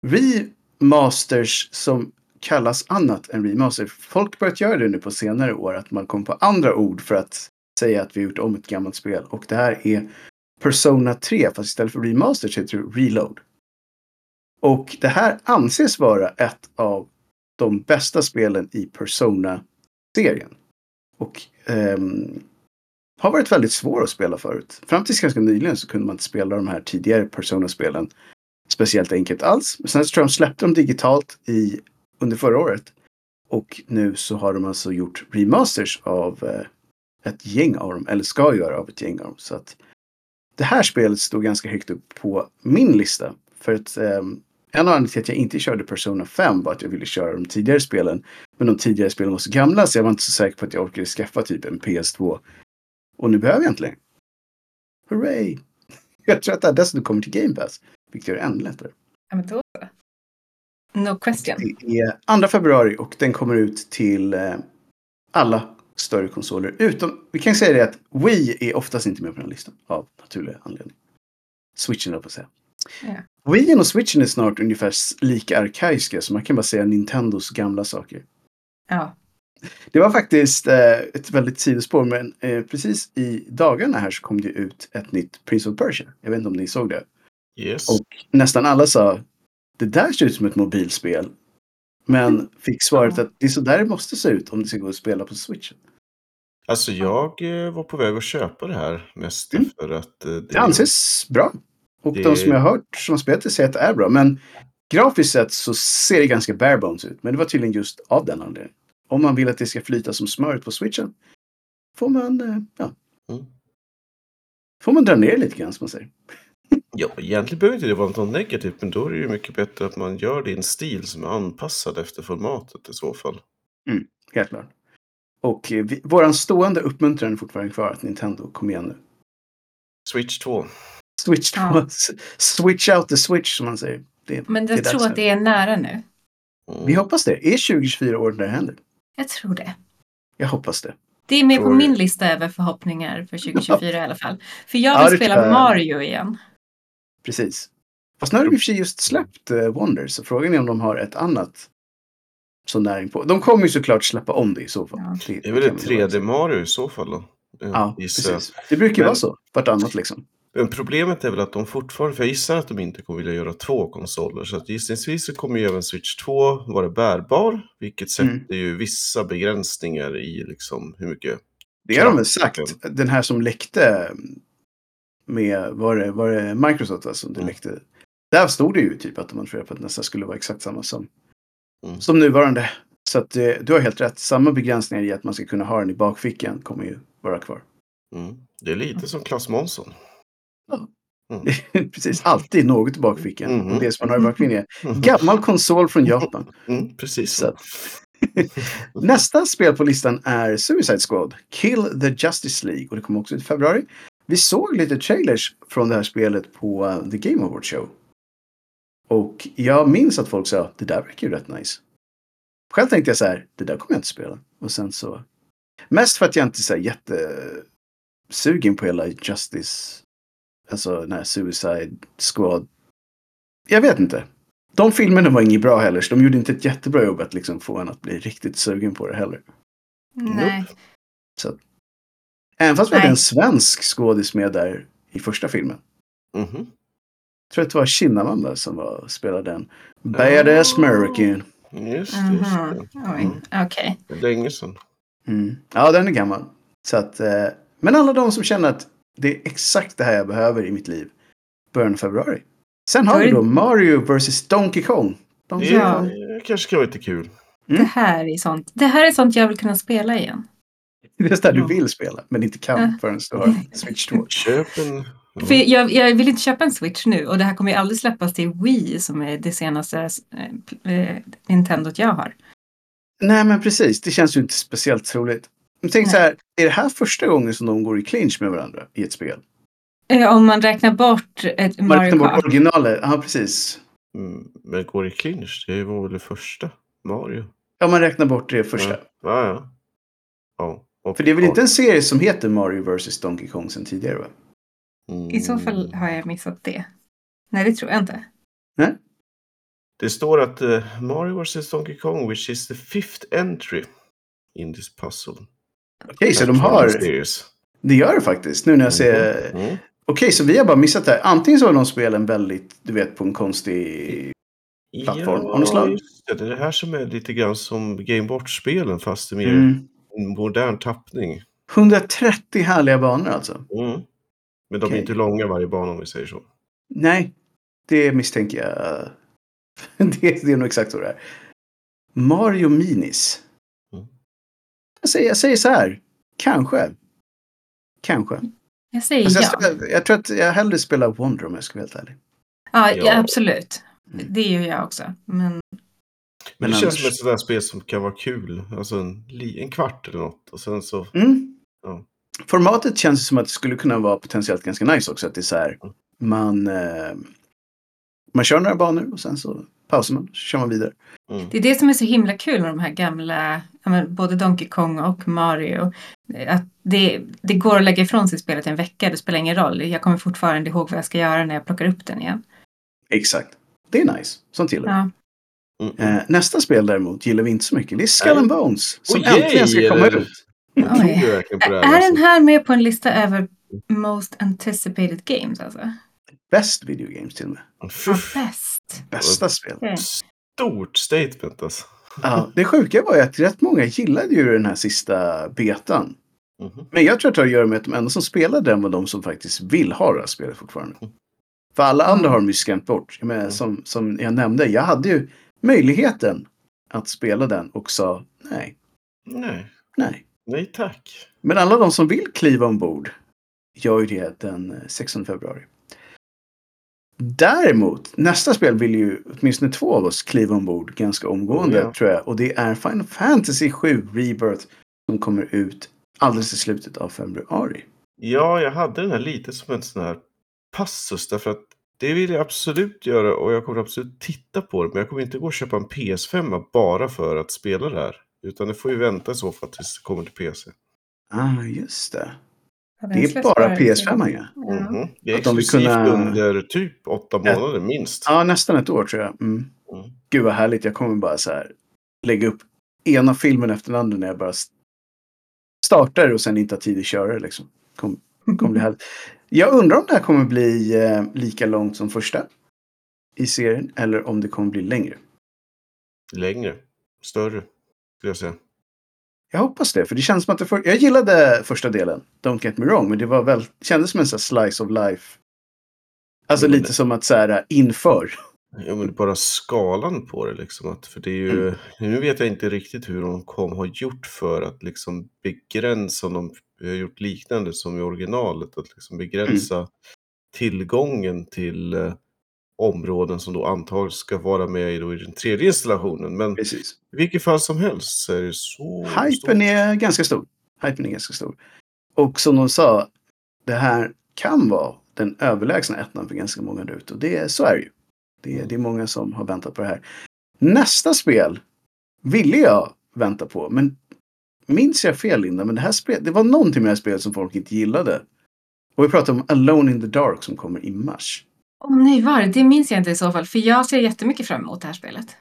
Speaker 2: remasters som kallas annat än remaster. Folk börjat göra det nu på senare år, att man kommer på andra ord för att säga att vi gjort om ett gammalt spel. Och det här är Persona 3, fast istället för remaster så heter det Reload. Och det här anses vara ett av de bästa spelen i Persona-serien. Och um, har varit väldigt svår att spela förut. Fram tills ganska nyligen så kunde man inte spela de här tidigare Persona-spelen speciellt enkelt alls. Men sen så tror jag de släppte dem digitalt i, under förra året. Och nu så har de alltså gjort remasters av eh, ett gäng av dem, eller ska göra av ett gäng av dem. Så att det här spelet stod ganska högt upp på min lista. För att eh, en av anledningarna till att jag inte körde Persona 5 var att jag ville köra de tidigare spelen. Men de tidigare spelen var så gamla så jag var inte så säker på att jag orkade skaffa typ en PS2. Och nu behöver jag inte längre. Hurray! Jag tror att det här dessutom kommer till Game Pass. Vilket gör det ännu lättare.
Speaker 3: Ja, men då. No question.
Speaker 2: Det är 2 februari och den kommer ut till eh, alla större konsoler. Utom, vi kan säga det att Wii är oftast inte med på den här listan. Av naturliga anledningar. Switchen, på att säga.
Speaker 3: Ja.
Speaker 2: Wien och Switchen är snart ungefär lika arkaiska så man kan bara säga Nintendos gamla saker.
Speaker 3: Ja.
Speaker 2: Det var faktiskt eh, ett väldigt sidospår men eh, precis i dagarna här så kom det ut ett nytt Prince of Persia. Jag vet inte om ni såg det.
Speaker 1: Yes.
Speaker 2: Och nästan alla sa det där ser ut som ett mobilspel. Men fick svaret att det är så där det måste se ut om det ska gå att spela på Switchen.
Speaker 1: Alltså jag eh, var på väg att köpa det här mest
Speaker 2: Mm.
Speaker 1: för att eh,
Speaker 2: Det anses bra. Och
Speaker 1: Det-
Speaker 2: de som jag har hört som har spelat det säger att det är bra. Men grafiskt sett så ser det ganska bare bones ut. Men det var tydligen just av den anledningen. Om man vill att det ska flyta som smöret på switchen. Får man, eh, ja,
Speaker 1: Mm.
Speaker 2: får man dra ner lite grann som man säger.
Speaker 1: Ja, egentligen behöver inte det vara något negativt, men då är det ju mycket bättre att man gör det i en stil som är anpassad efter formatet i så fall.
Speaker 2: Helt klart. Och eh, vi, våran stående uppmuntran är fortfarande kvar att Nintendo, kom igen nu.
Speaker 1: Switch 2.
Speaker 2: Switch,
Speaker 3: Ja.
Speaker 2: switch out the switch som man säger. Det,
Speaker 3: Men jag tror att det är nära nu.
Speaker 1: Mm.
Speaker 2: Vi hoppas det. Är 2024 året när det händer?
Speaker 3: Jag tror det.
Speaker 2: Jag hoppas det.
Speaker 3: Det är med på min lista över förhoppningar för 2024 i alla fall. För jag
Speaker 2: Ja,
Speaker 3: vill
Speaker 2: det
Speaker 3: spela. Mario igen.
Speaker 2: Precis. Fast nu har de i och för sig just släppt uh, Wonders. Så frågan är om de har ett annat som näring på. De kommer ju såklart släppa om det i så fall.
Speaker 3: Ja.
Speaker 1: Det är väl ett
Speaker 2: vi vara.
Speaker 1: 3D-Mario i så fall då? Eh,
Speaker 2: Ja,
Speaker 1: jag.
Speaker 2: precis. Det brukar ju
Speaker 1: Men-
Speaker 2: vara så. Vartannat liksom.
Speaker 1: Men problemet är väl att de fortfarande, för jag gissar att de inte kommer vilja göra två konsoler, så att gissningsvis så kommer ju även Switch 2 vara bärbar, vilket sätter
Speaker 2: Mm.
Speaker 1: ju vissa begränsningar i liksom hur mycket...
Speaker 2: Det har de väl sagt. Den här som läckte med, var det, var det Microsoft va, som det
Speaker 1: Mm.
Speaker 2: läckte? Där stod det ju typ att man tror på att nästa skulle vara exakt samma som,
Speaker 1: Mm.
Speaker 2: som nuvarande. Så att eh, du har helt rätt. Samma begränsningar i att man ska kunna ha den i bakfickan kommer ju vara kvar.
Speaker 1: Mm. Det är lite som Clas Månsson.
Speaker 2: Precis, alltid något i bakfickan.
Speaker 1: Mhm.
Speaker 2: Och det som man har i bakfickan är
Speaker 1: Mm.
Speaker 2: gammal konsol från Japan.
Speaker 1: Mm, precis
Speaker 2: Nästa spel på listan är Suicide Squad, Kill the Justice League. Och det kommer också ut i februari. Vi såg lite trailers från det här spelet på uh, The Game Awards Show. Och jag minns att folk sa, det där verkar ju rätt nice. Själv tänkte jag så här, det där kommer jag inte spela. Och sen så... Mest för att jag inte är så här jättesugen på hela Justice, alltså den här Suicide Squad. Jag vet inte. De filmerna var inget bra heller, så de gjorde inte ett jättebra jobb att liksom få en att bli riktigt sugen på det heller.
Speaker 3: Nej.
Speaker 2: Även fast vi hade en svensk skådis med där i första filmen.
Speaker 1: Mhm.
Speaker 2: Jag tror att det var Kinnamanda som var, spelade den. Badass American.
Speaker 1: Just,
Speaker 3: Mhm.
Speaker 1: just det. Mm.
Speaker 3: Okej.
Speaker 1: Det är Länge sedan.
Speaker 2: Mm. Ja, den är gammal. Så att, eh, men alla de som känner att det är exakt det här jag behöver i mitt liv. Början av februari. Sen har vi
Speaker 3: det-
Speaker 2: då Mario vs Donkey Kong. Donkey
Speaker 1: Det
Speaker 3: Ja.
Speaker 2: Kong.
Speaker 1: är- kanske ska vara lite kul.
Speaker 2: Mm.
Speaker 3: Det här är sånt. Det här är sånt jag vill kunna spela igen.
Speaker 2: Det är där
Speaker 3: Ja.
Speaker 2: du vill spela, men inte kan
Speaker 3: Ja.
Speaker 2: förrän du har Switch 2.
Speaker 1: Köp en...
Speaker 3: För jag, jag vill inte köpa en Switch nu och det här kommer ju aldrig släppas till Wii som är det senaste eh, eh, Nintendot jag har.
Speaker 2: Nej, men precis. Det känns ju inte speciellt troligt. Men tänk
Speaker 3: Nej.
Speaker 2: så här, är det här första gången som de går i clinch med varandra i ett spel?
Speaker 3: Eh, Om man räknar bort ett
Speaker 2: Man räknar
Speaker 3: Mario
Speaker 2: bort
Speaker 3: Kart.
Speaker 2: originalet. Ja, precis.
Speaker 1: Mm, Men går i clinch? Det var väl det första? Mario?
Speaker 2: Ja, man räknar bort det första.
Speaker 1: Ja, ja. ja. ja. Och
Speaker 2: För det är väl inte en serie som heter Mario vs Donkey Kong sen tidigare va?
Speaker 1: Mm.
Speaker 3: I så fall har jag missat det. Nej, det tror jag inte.
Speaker 1: Det står att eh, Mario vs Donkey Kong, which is the fifth entry in this puzzle.
Speaker 2: Okej, så de har... Det gör det faktiskt. Nu när jag ser...
Speaker 1: Mm.
Speaker 2: Okej, så vi har bara missat det här. Antingen så har de spelen väldigt, du vet, på en konstig... Plattform slag.
Speaker 1: just det. Det är det här som är lite grann som Game Watch-spelen fast i mer
Speaker 2: Mm.
Speaker 1: modern tappning.
Speaker 2: 130 härliga banor alltså.
Speaker 1: Mm. Men de
Speaker 2: Okej.
Speaker 1: är inte långa varje bana om vi säger så.
Speaker 2: Nej, det misstänker jag. det, det är nog exakt så det är. Mario Minis. Jag, säger, jag säger så här. Kanske. Kanske.
Speaker 3: Jag säger
Speaker 2: jag,
Speaker 3: ja.
Speaker 2: spelar- jag tror att jag hellre spelar Wonder om jag ska vara helt ärlig.
Speaker 3: Ja,
Speaker 1: Ja.
Speaker 3: absolut.
Speaker 2: Mm.
Speaker 3: Det gör jag också. Men
Speaker 1: Men det känns som ett sådant spel som kan vara kul. Alltså en, en kvart eller något. Och sen så...
Speaker 2: Mm.
Speaker 1: Ja.
Speaker 2: Formatet känns som att det skulle kunna vara potentiellt ganska nice också. Att det är så här.
Speaker 1: Mm.
Speaker 2: Man, eh, man kör några banor och sen så pausar man. Kör man vidare.
Speaker 1: Mm.
Speaker 3: det är det som är så himla kul med de här gamla, både Donkey Kong och Mario. Att det, det går att lägga ifrån sig spelet en vecka, det spelar ingen roll. Jag kommer fortfarande ihåg vad jag ska göra när jag plockar upp den igen.
Speaker 2: Exakt. Det är nice. Sånt gillar.
Speaker 3: Ja.
Speaker 1: Mm.
Speaker 2: Eh, nästa spel däremot gillar vi inte så mycket. Det är Skull and Bones. Som
Speaker 1: Oj,
Speaker 2: äntligen ska
Speaker 1: är
Speaker 2: komma ut.
Speaker 3: Är den
Speaker 1: alltså.
Speaker 3: här med på en lista över most anticipated games alltså?
Speaker 2: Best video games till och med.
Speaker 3: Ja, bäst.
Speaker 2: Bästa spel.
Speaker 3: Okej.
Speaker 1: Stort statement alltså.
Speaker 2: Ja, det sjuka var ju att rätt många gillade ju den här sista betan.
Speaker 1: Mhm.
Speaker 2: Men jag tror att det har att göra med att de enda som spelade den var de som faktiskt vill ha det här spelet fortfarande.
Speaker 1: Mm.
Speaker 2: För alla andra har de ju skrämt bort. Jag menar,
Speaker 1: Mm.
Speaker 2: som, som jag nämnde, jag hade ju möjligheten att spela den och sa nej,
Speaker 1: Nej,
Speaker 2: nej.
Speaker 1: nej tack.
Speaker 2: Men alla de som vill kliva ombord gör ju det den eh, 16 februari. Däremot, nästa spel vill ju åtminstone två av oss kliva ombord ganska omgående
Speaker 1: Oh, ja.
Speaker 2: tror jag. Och det är Final Fantasy 7 Rebirth som kommer ut alldeles i slutet av februari.
Speaker 1: Ja, jag hade den här lite som en sån här passus därför att det vill jag absolut göra och jag kommer absolut titta på det. Men jag kommer inte gå och köpa en PS5 bara för att spela det här. Utan det får ju vänta i så fall tills det kommer till PC.
Speaker 2: Ah, just det. Det är bara
Speaker 3: i-
Speaker 2: PS5 ja.
Speaker 3: Ja.
Speaker 1: Mhm. Det är
Speaker 2: Att de vill
Speaker 1: exklusivt
Speaker 2: kunna-
Speaker 1: under typ åtta månader minst.
Speaker 2: Ja, nästan ett år tror jag. Mm.
Speaker 1: Mm.
Speaker 2: Gud vad härligt. Jag kommer bara så här lägga upp ena filmen efter den andra när jag bara startar och sen inte har tid att köra det liksom. Kom, kommer bli härligt. Jag undrar om det här kommer bli eh, lika långt som första i serien eller om det kommer bli längre.
Speaker 1: Längre. Större. Skulle jag säga.
Speaker 2: Jag hoppas det, för det känns som att det för... Jag gillade första delen, Don't get me wrong, men det var väl, kändes som en sån slice of life. Alltså
Speaker 1: men
Speaker 2: lite som att så här inför.
Speaker 1: Ja, men bara skalan på det liksom. Att, för det är ju,
Speaker 2: Mm.
Speaker 1: Nu vet jag inte riktigt hur de kom, har gjort för att liksom begränsa, om de har gjort liknande som i originalet, att liksom begränsa
Speaker 2: Mm.
Speaker 1: tillgången till eh, områden som då antagligen ska vara med i, då, i den tredje installationen. Men
Speaker 2: Precis.
Speaker 1: i vilket fall som helst så är det så stort.
Speaker 2: Hypen är ganska stor. Hypen är ganska stor. Och som de sa, det här kan vara den överlägsna ettan för ganska många där ute. Och det, så är det ju. Det, är- det är många som har väntat på det här. Nästa spel ville jag vänta på, men minns jag fel Linda, men det här spel, det var någonting med det här spelet som folk inte gillade. Och vi pratar om Alone in the Dark som kommer i mars.
Speaker 3: Åh nej, var det? Minns jag inte i så fall. För jag ser jättemycket fram emot det här spelet.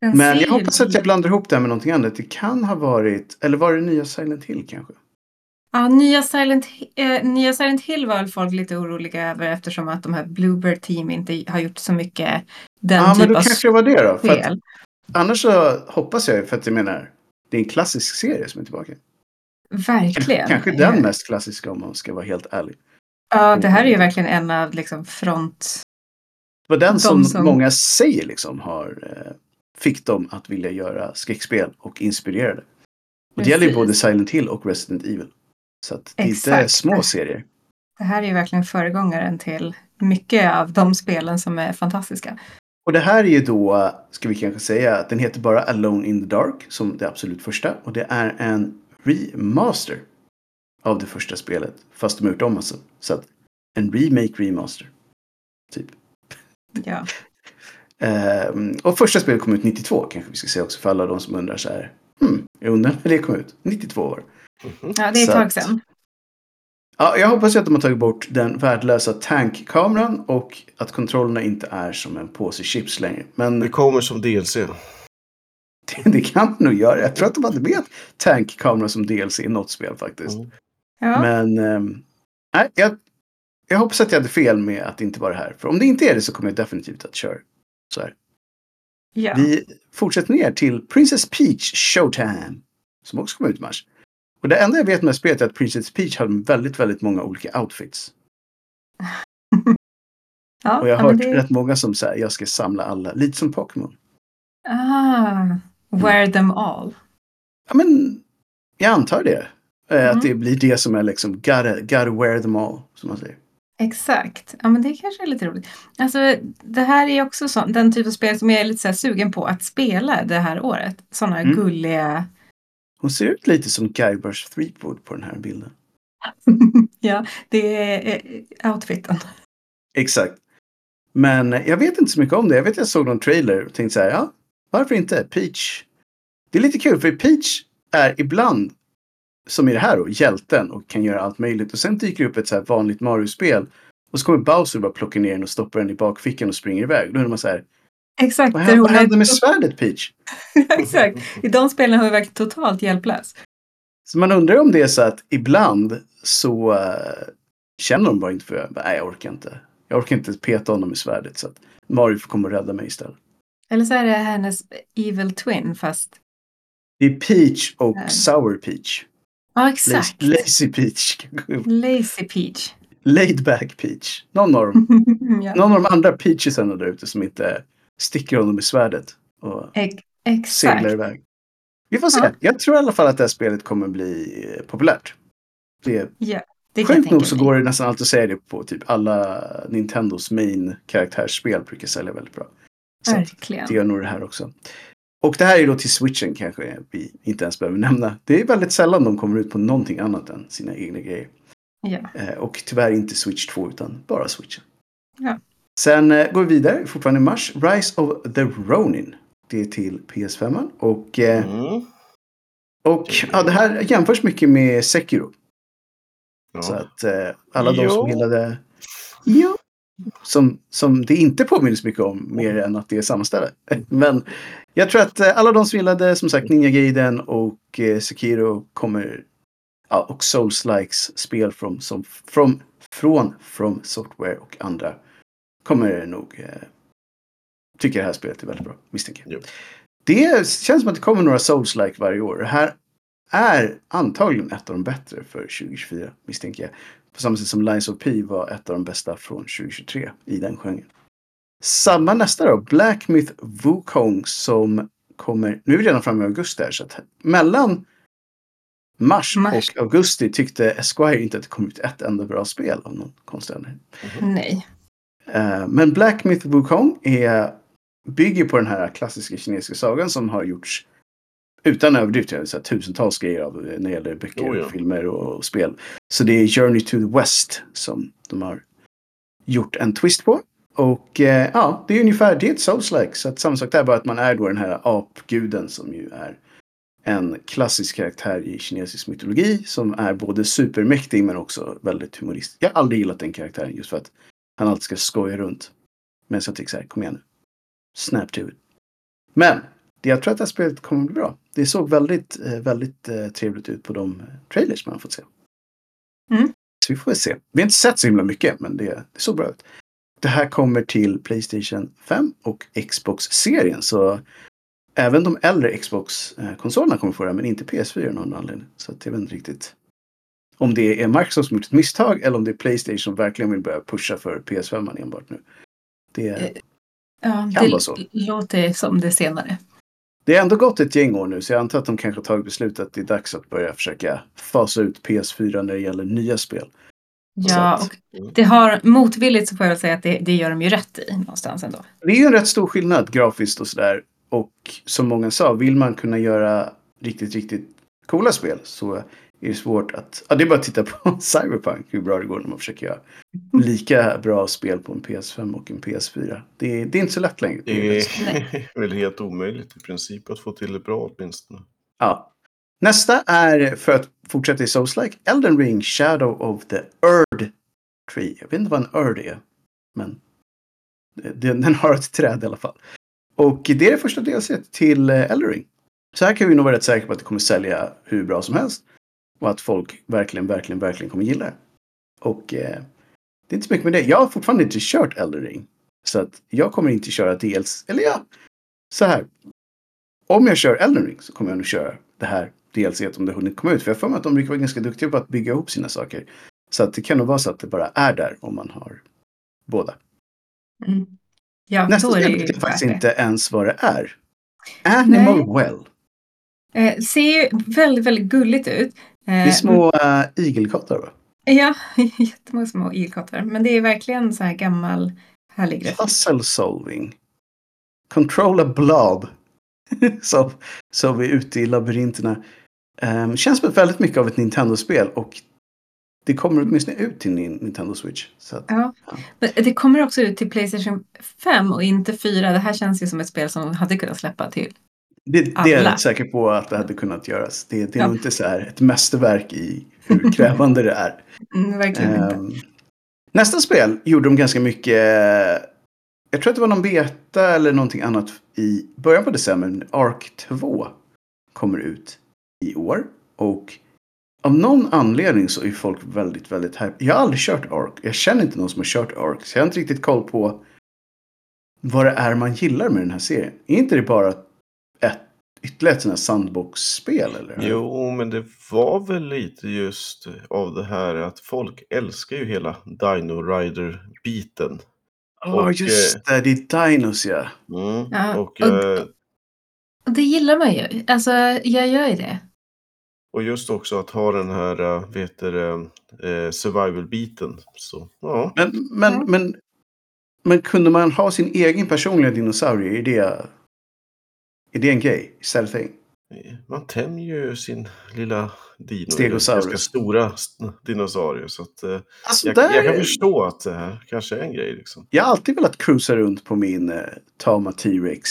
Speaker 3: Den
Speaker 2: Men jag hoppas att jag blandar ihop det här med någonting annat. Det kan ha varit, eller var det nya Silent Hill kanske?
Speaker 3: Ja, nya Silent, eh, nya Silent Hill var folk lite oroliga över eftersom att de här Bluebird Team inte har gjort så mycket den
Speaker 2: Ja, men
Speaker 3: typ
Speaker 2: då
Speaker 3: av
Speaker 2: kanske det var det då. För att. Annars så hoppas jag för att jag menar, det är en klassisk serie som är tillbaka.
Speaker 3: Verkligen.
Speaker 2: Kanske den mest klassiska om man ska vara helt ärlig.
Speaker 3: Ja, det här är ju verkligen en av liksom front...
Speaker 2: Det var den
Speaker 3: De
Speaker 2: som,
Speaker 3: som-
Speaker 2: många säger liksom har, eh, fick dem att vilja göra skräckspel och inspirerade. Och det gäller ju både Silent Hill och Resident Evil. Så att det är inte
Speaker 3: Exakt.
Speaker 2: små serier.
Speaker 3: Det här är ju verkligen föregångaren till mycket av de spelen som är fantastiska.
Speaker 2: Och det här är ju då, ska vi kanske säga, att den heter bara Alone in the Dark som det absolut första. Och det är en remaster av det första spelet. Fast de har gjort om alltså. Så att en remake remaster. Typ.
Speaker 3: Ja.
Speaker 2: Ehm, och första spelet kom ut 92 kanske vi ska säga också för alla de som undrar så här. Hmm, jag undrar när det kom ut. 92 år.
Speaker 1: Mhm.
Speaker 3: ja, det är ett tag sedan.
Speaker 2: Ja, jag hoppas att de har tagit bort den värdelösa tankkameran och att kontrollerna inte är som en påse chips längre. Men
Speaker 1: Det kommer som DLC.
Speaker 2: det, det kan man nog göra. Jag tror att de hade med tankkamera som DLC i något spel faktiskt.
Speaker 1: Mm.
Speaker 3: Ja.
Speaker 2: Men nej, jag, jag hoppas att jag hade fel med att det inte var det här. För om det inte är det så kommer jag definitivt att köra. Så här.
Speaker 3: ja.
Speaker 2: Vi fortsätter ner till Princess Peach Showtime. Som också kommer ut i mars. Och det enda jag vet med spelet är att Princess Peach har väldigt, väldigt många olika outfits.
Speaker 3: ja,
Speaker 2: Och jag har hört
Speaker 3: det...
Speaker 2: rätt många som säger jag ska samla alla. Lite som Pokémon.
Speaker 3: Ah, wear them all.
Speaker 2: Ja, men jag antar det. Eh,
Speaker 3: Mm.
Speaker 2: Att det blir det som är liksom gotta, gotta wear them all. Som man säger.
Speaker 3: Exakt. Ja, men det kanske är lite roligt. Alltså, det här är också sån, den typ av spel som jag är lite så sugen på att spela det här året. Sådana
Speaker 2: Mm.
Speaker 3: gulliga...
Speaker 2: Hon ser ut lite som Guybrush Threepwood på den här bilden.
Speaker 3: ja, det är eh, outfiten.
Speaker 2: Exakt. Men jag vet inte så mycket om det. Jag vet att jag såg någon trailer och tänkte så här, ja, varför inte? Peach. Det är lite kul för Peach är ibland, som i det här då, hjälten och kan göra allt möjligt. Och sen dyker det upp ett så här vanligt Mario-spel. Och så kommer Bowser bara plocka ner den och stoppar den i bakfickan och springer iväg. Då är man så här,
Speaker 3: Exakt.
Speaker 2: vad händer med svärdet Peach?
Speaker 3: Exakt. I de spelen har vi verkligen totalt hjälplös.
Speaker 2: Så man undrar om det är så att ibland så uh, känner de bara inte för, nej jag orkar inte. Jag orkar inte peta honom i svärdet så att Mario får komma och rädda mig istället.
Speaker 3: Eller så är det hennes evil twin fast...
Speaker 2: Det är Peach och. Sour Peach.
Speaker 3: Ja, exakt.
Speaker 2: Lazy, Peach.
Speaker 3: Lazy Peach.
Speaker 2: Laid back Peach. Någon av dem.
Speaker 3: ja.
Speaker 2: Någon av de andra Peachesarna där ute som inte sticker honom i svärdet och
Speaker 3: Ex-
Speaker 2: seglar iväg. Vi får se.
Speaker 3: Ja.
Speaker 2: Jag tror i alla fall att det här spelet kommer bli eh, populärt. Det
Speaker 3: Ja, det
Speaker 2: Sjukt nog så
Speaker 3: mig.
Speaker 2: går det nästan alltid att säga det på typ alla Nintendos main karaktärsspel brukar sälja väldigt bra. Så
Speaker 3: Verkligen.
Speaker 2: det gör nog det här också. Och det här är då till switchen kanske vi inte ens behöver nämna. Det är väldigt sällan de kommer ut på någonting annat än sina egna grejer.
Speaker 3: Ja.
Speaker 2: Eh, och tyvärr inte Switch 2 utan bara switchen.
Speaker 3: Ja.
Speaker 2: Sen eh, går vi vidare, fortfarande i mars. Rise of the Ronin. Det är till PS5. Och, eh,
Speaker 1: Mm.
Speaker 2: och ja, det här jämförs mycket med Sekiro.
Speaker 1: Ja.
Speaker 2: Så att eh, alla de som gillade... Ja. Som, som det inte påminner så mycket om, mer än att det är samma ställe. Men jag tror att eh, alla de som gillade, som sagt, Ninja Gaiden och eh, Sekiro kommer... Ja, och Souls-likes spel från, som, from, från From Software och andra kommer nog eh, tycka det här spelet är väldigt bra, misstänker jag.
Speaker 1: Jo.
Speaker 2: Det känns som att det kommer några Souls-like varje år. Det här är antagligen ett av de bättre för 2024, misstänker jag. På samma sätt som Lines of P var ett av de bästa från 2023 i den genren. Samma nästa då, Black Myth Wukong som kommer, nu är vi redan framme i augusti här, så att mellan mars,
Speaker 3: Mars.
Speaker 2: och augusti tyckte Esquire inte att det kom ut ett enda bra spel av någon konstig anledning.
Speaker 3: Nej.
Speaker 2: Eh, Men Black Myth Wukong är, bygger på den här klassiska kinesiska sagan som har gjorts utan överdrift, jag sett tusentals grejer av eh, när det gäller böcker,
Speaker 1: Oh, ja.
Speaker 2: filmer och, och spel. Så det är Journey to the West som de har gjort en twist på. Och eh, ja, det är ungefär, det är ett Souls-like. Så att samma sak där, bara att man är då den här apguden som ju är en klassisk karaktär i kinesisk mytologi som är både supermäktig men också väldigt humoristisk. Jag har aldrig gillat den karaktären just för att han alltid ska skoja runt. Men så jag tycker så här, kom igen nu. Snap to it. Men jag tror att det här spelet kommer bli bra. Det såg väldigt, eh, väldigt eh, trevligt ut på de trailers man har fått se.
Speaker 3: Mm.
Speaker 2: Så vi får väl se. Vi har inte sett så himla mycket, men det, det såg bra ut. Det här kommer till Playstation 5 och Xbox-serien. Så även de äldre Xbox-konsolerna kommer få det, men inte PS4 av någon anledning. Så jag vet inte riktigt om det är Microsoft som gjort ett misstag eller om det är Playstation som verkligen vill börja pusha för PS5 enbart nu. Det,
Speaker 3: Eh, Ja,
Speaker 2: Kan
Speaker 3: det
Speaker 2: vara så.
Speaker 3: låter som det senare.
Speaker 2: det har ändå gått ett gäng år nu så jag antar att de kanske har tagit beslutet att det är dags att börja försöka fasa ut PS4 när det gäller nya spel.
Speaker 3: Ja, och
Speaker 1: att-
Speaker 3: det har motvilligt så får jag väl säga att det, det gör de ju rätt i någonstans ändå.
Speaker 2: Det är ju en rätt stor skillnad grafiskt och sådär. Och som många sa, vill man kunna göra riktigt, riktigt coola spel så är det svårt att... Ja, det är bara att titta på Cyberpunk, hur bra det går när man försöker göra lika bra spel på en PS5 och en PS4. Det är, det är inte så lätt längre. Det är
Speaker 1: Det
Speaker 2: rätt-
Speaker 1: är väl helt omöjligt i princip att få till det bra åtminstone.
Speaker 2: Ja. Nästa är, för att fortsätta i Souls-like, Elden Ring Shadow of the Erd Tree. Jag vet inte vad en Erd är. Men den, den har ett träd i alla fall. Och det är det första DLC till Elden Ring. Så här kan vi nog vara rätt säkra på att det kommer sälja hur bra som helst. Och att folk verkligen, verkligen, verkligen kommer gilla det. Och eh, det är inte så mycket med det. Jag har fortfarande inte kört Elden Ring. Så att jag kommer inte köra dels, eller ja, så här. Om jag kör Elden Ring så kommer jag nog köra det här DLC om det hunnit komma ut. För jag har för mig att de brukar vara ganska duktiga på att bygga ihop sina saker. Så att det kan nog vara så att det bara är där om man har båda.
Speaker 3: Mm. Ja,
Speaker 2: Nästa
Speaker 3: då är det
Speaker 2: spel vet jag faktiskt inte ens vad det är. Animal
Speaker 3: Nej.
Speaker 2: Well.
Speaker 3: Eh, ser ju väldigt, väldigt gulligt ut.
Speaker 2: Det är
Speaker 3: Eh,
Speaker 2: små uh, igelkottar va?
Speaker 3: Ja, jättemånga små igelkottar. Men det är verkligen så här gammal härlig grafik.
Speaker 2: Puzzle solving. Control a blob. som, som är ute i labyrinterna. Um, känns väldigt mycket av ett Nintendo-spel och det kommer åtminstone ut till Nin- Nintendo Switch. Att,
Speaker 3: Ja. Men det kommer också ut till Playstation 5 och inte 4. Det här känns ju som ett spel som hade kunnat släppa till.
Speaker 2: det, det är jag rätt säker på att det hade kunnat göras. Det, det är
Speaker 3: Ja.
Speaker 2: nog inte så här ett mästerverk i hur krävande det är.
Speaker 3: Mm, verkligen inte.
Speaker 2: Ehm, nästa spel gjorde de ganska mycket. Jag tror att det var någon beta eller någonting annat i början på december. Ark 2 kommer ut i år. Och av någon anledning så är folk väldigt, väldigt hype. Jag har aldrig kört Ark. Jag känner inte någon som har kört Ark. Så jag har inte riktigt koll på vad det är man gillar med den här serien. Är inte det bara ett ytterligare ett sånt här sandbox-spel? Eller?
Speaker 1: Jo, men det var väl lite just av det här att folk älskar ju hela Dino Rider-biten.
Speaker 2: Ja,
Speaker 1: och,
Speaker 2: just det. Det är Dinos ja.
Speaker 1: Mm.
Speaker 3: Ja,
Speaker 1: och,
Speaker 3: och-
Speaker 1: eh,
Speaker 3: Och det gillar man ju. Alltså, jag gör ju det.
Speaker 1: Och just också att ha den här eh, vet du, eh, survival-biten. Så ja,
Speaker 2: Men, men, men, men kunde man ha sin egen personliga dinosaurie? Är det, är det en grej? Istället för
Speaker 1: man tämjer ju sin lilla dino.
Speaker 2: Stegosaurus.
Speaker 1: Ganska stora dinosaurier. Så att, eh,
Speaker 2: alltså,
Speaker 1: jag,
Speaker 2: där,
Speaker 1: jag kan förstå att det här kanske är en grej. Liksom.
Speaker 2: jag har alltid velat cruisa runt på min eh, Tama T-Rex.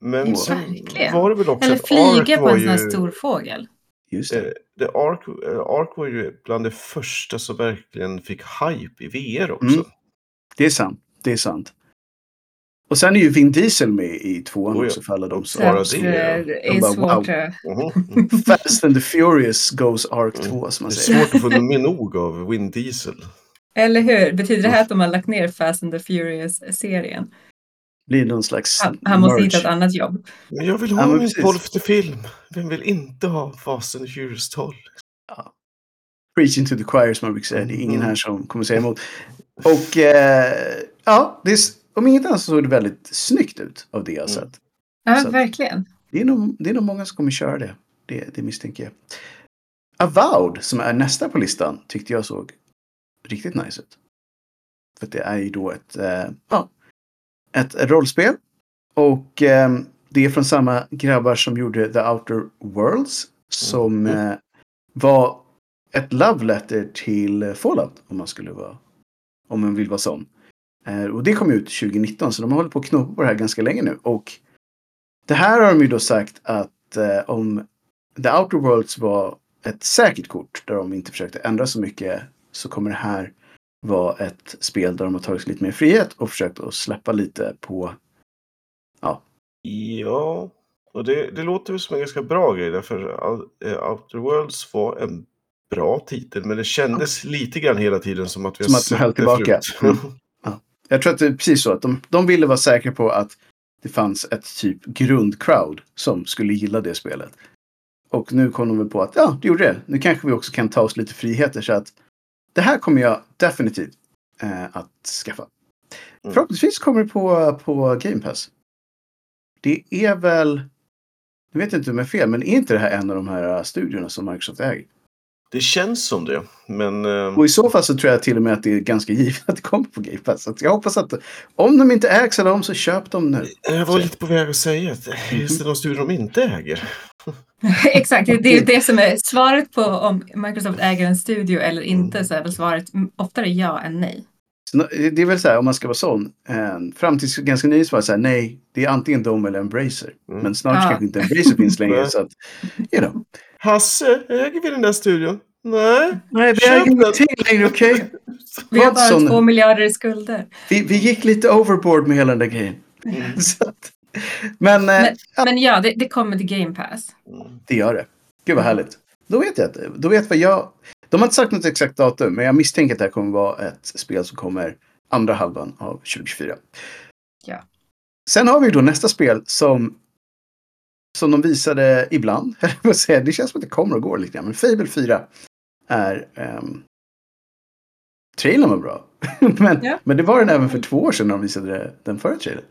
Speaker 1: Men
Speaker 3: verkligen.
Speaker 1: var det väl också
Speaker 3: Eller flyga på en sån här
Speaker 1: ju-
Speaker 3: stor fågel.
Speaker 2: Just det.
Speaker 1: Eh, det Ark, eh, Ark var ju bland det första som verkligen fick hype i VR också.
Speaker 2: Mm. Det är sant. Det är sant. Och sen är ju Vin Diesel med i tvåan
Speaker 1: Oh ja.
Speaker 2: också för alla de
Speaker 3: Så
Speaker 2: som...
Speaker 1: Bara det,
Speaker 3: det är
Speaker 2: bara,
Speaker 3: svårt
Speaker 2: wow. Fast and the Furious Goes Ark 2 som
Speaker 1: Det
Speaker 2: man
Speaker 1: är
Speaker 2: säger.
Speaker 1: svårt att få med nog av Vin Diesel.
Speaker 3: Eller hur? Betyder det här att de har lagt ner Fast and the Furious-serien?
Speaker 2: Blir någon slags
Speaker 3: Han, han måste hitta ett annat jobb.
Speaker 1: Men jag vill
Speaker 2: Ja,
Speaker 1: ha
Speaker 2: men
Speaker 1: min
Speaker 2: precis.
Speaker 1: tolfte film. Vem vill inte ha Fast and Furious 12?
Speaker 2: Preaching to the choir som man brukar säga. Det är ingen
Speaker 1: Mm.
Speaker 2: här som kommer säga emot. Och eh, ja, det är, om inget annat så såg det väldigt snyggt ut av det jag
Speaker 1: Mm.
Speaker 2: sett.
Speaker 3: Ja,
Speaker 2: Så
Speaker 3: verkligen.
Speaker 2: Det är, nog, det är nog många som kommer köra det. Det, det misstänker jag. Avowed, som är nästa på listan, tyckte jag såg riktigt nice ut. För att det är ju då ett, eh, ja, ett rollspel. Och eh, det är från samma grabbar som gjorde The Outer Worlds. Som
Speaker 1: Mm.
Speaker 2: eh, var ett love letter till Fallout. Om man skulle vara, om man vill vara sån. Eh, och det kom ut 2019 så de har hållit på att knoppa på det här ganska länge nu. Och det här har de ju då sagt att eh, om The Outer Worlds var ett säkert kort där de inte försökte ändra så mycket så kommer det här vara ett spel där de har tagit sig lite mer frihet och försökt att släppa lite på
Speaker 1: Ja, och det, det låter väl som en ganska bra grej därför uh, Outer Worlds var en bra titel men det kändes lite grann hela tiden som att vi
Speaker 2: Som
Speaker 1: har
Speaker 2: att de höll tillbaka. Mm. Jag tror att det är precis så att de, de ville vara säkra på att det fanns ett typ grundcrowd som skulle gilla det spelet. Och nu kom de väl på att ja, det gjorde det. Nu kanske vi också kan ta oss lite friheter så att det här kommer jag definitivt eh, att skaffa.
Speaker 1: Mm.
Speaker 2: Förhoppningsvis kommer det på, på Game Pass. Det är väl, jag vet inte om jag är fel, men är inte det här en av de här uh, studiorna som Microsoft äger?
Speaker 1: Det känns som det, men eh,
Speaker 2: Och i så fall så tror jag till och med att det är ganska givet att det kommer på Game Pass. Så jag hoppas att om de inte ägs av dem så köp dem nu.
Speaker 1: jag var lite på väg att säga att just det någon studio de inte äger.
Speaker 3: Exakt, det är det som är svaret på om Microsoft äger en studio eller inte så är väl svaret mm, oftare ja än nej.
Speaker 2: Det är väl så här om man ska vara sån. Fram tills ganska nyligen så var det så här nej, det är antingen de eller Embracer.
Speaker 1: Mm.
Speaker 2: Men snart
Speaker 3: Ja.
Speaker 2: kanske inte Embracer finns längre. Så att, you know.
Speaker 1: Hasse, äger vi den där studion? Nej.
Speaker 2: Nej, vi äger
Speaker 1: den.
Speaker 2: ingenting längre, okej?
Speaker 3: Vi har bara två miljarder i skulder.
Speaker 2: Vi, vi gick lite overboard med hela den där grejen. Så att, men, eh,
Speaker 3: Men,
Speaker 2: ja,
Speaker 3: men ja, det, det kommer till Game Pass.
Speaker 1: Mm.
Speaker 2: det gör det. Gud vad härligt. Då vet jag. att- Då vet vad jag... De har inte sagt något exakt datum, men jag misstänker att det här kommer vara ett spel som kommer andra halvan av 2024.
Speaker 3: Ja.
Speaker 2: Sen har vi då nästa spel som som de visade ibland. Det känns som att det kommer och går lite grann. Men Fable 4 är... Um, trailern var bra. men,
Speaker 3: Ja.
Speaker 2: men det var den även för två år sedan när de visade den förra trailern.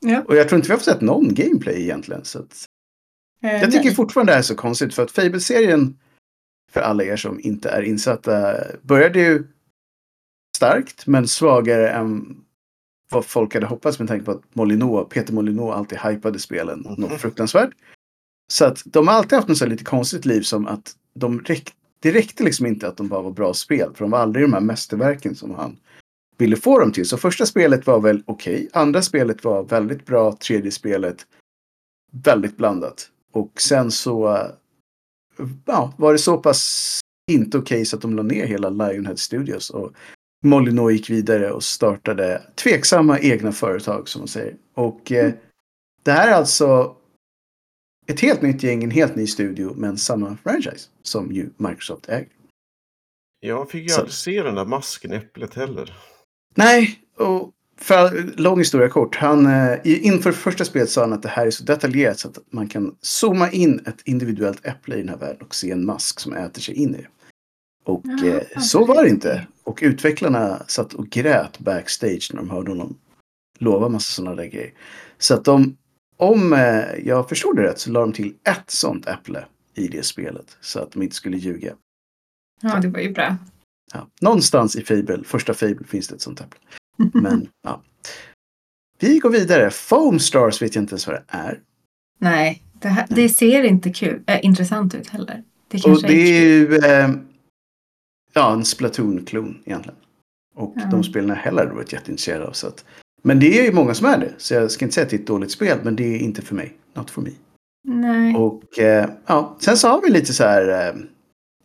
Speaker 3: Ja.
Speaker 2: Och jag tror inte vi har fått sett någon gameplay egentligen. Så att,
Speaker 3: Eh,
Speaker 2: jag tycker
Speaker 3: nej.
Speaker 2: fortfarande det här är så konstigt för att Fable-serien, för alla er som inte är insatta, började ju starkt men svagare än vad folk hade hoppats med tanke på att Molyneux, Peter Molyneux alltid hypade spelen
Speaker 1: Mhm.
Speaker 2: något fruktansvärt. Så att de har alltid haft något lite konstigt liv som att de räck, det räckte liksom inte att de bara var bra spel. För de var aldrig de här mästerverken som han ville få dem till. Så första spelet var väl okej. Andra spelet var väldigt bra. Tredje spelet väldigt blandat. Och sen så ja, var det så pass inte okej så att de la ner hela Lionhead Studios. Och Molyneux gick vidare och startade tveksamma egna företag som man säger. Och eh, det här är alltså ett helt nytt gäng, en helt ny studio, men samma franchise som ju Microsoft äger.
Speaker 1: Jag fick ju
Speaker 2: Så-
Speaker 1: aldrig se den där masken äpplet heller.
Speaker 2: Nej, och för lång historia kort. Han, eh, inför första spelet sa han att det här är så detaljerat så att man kan zooma in ett individuellt äpple i den här världen och se en mask som äter sig in i det. Och
Speaker 3: Ja,
Speaker 2: eh, så var det inte. Och utvecklarna satt och grät backstage när de hörde honom lova massa sådana där grejer. Så att de, om eh, jag förstod det rätt så la de till ett sånt äpple i det spelet. Så att de inte skulle ljuga.
Speaker 3: Ja, det var ju bra.
Speaker 2: Ja, någonstans i Fable, första Fable finns det ett sånt äpple. Men ja. Vi går vidare. Foam Stars vet jag inte ens vad det är.
Speaker 3: Nej, det, här, det ser inte kul, äh, intressant ut heller. Det
Speaker 2: Och det är ju eh, ja, en Splatoon-klon egentligen. Och
Speaker 3: Ja.
Speaker 2: de spelen har heller varit jätteintresserad av. Så att, men det är ju många som är det. Så jag ska inte säga att det är ett dåligt spel, men det är inte för mig. Not for me.
Speaker 3: Nej.
Speaker 2: Och eh, ja, sen så har vi lite så här. Eh,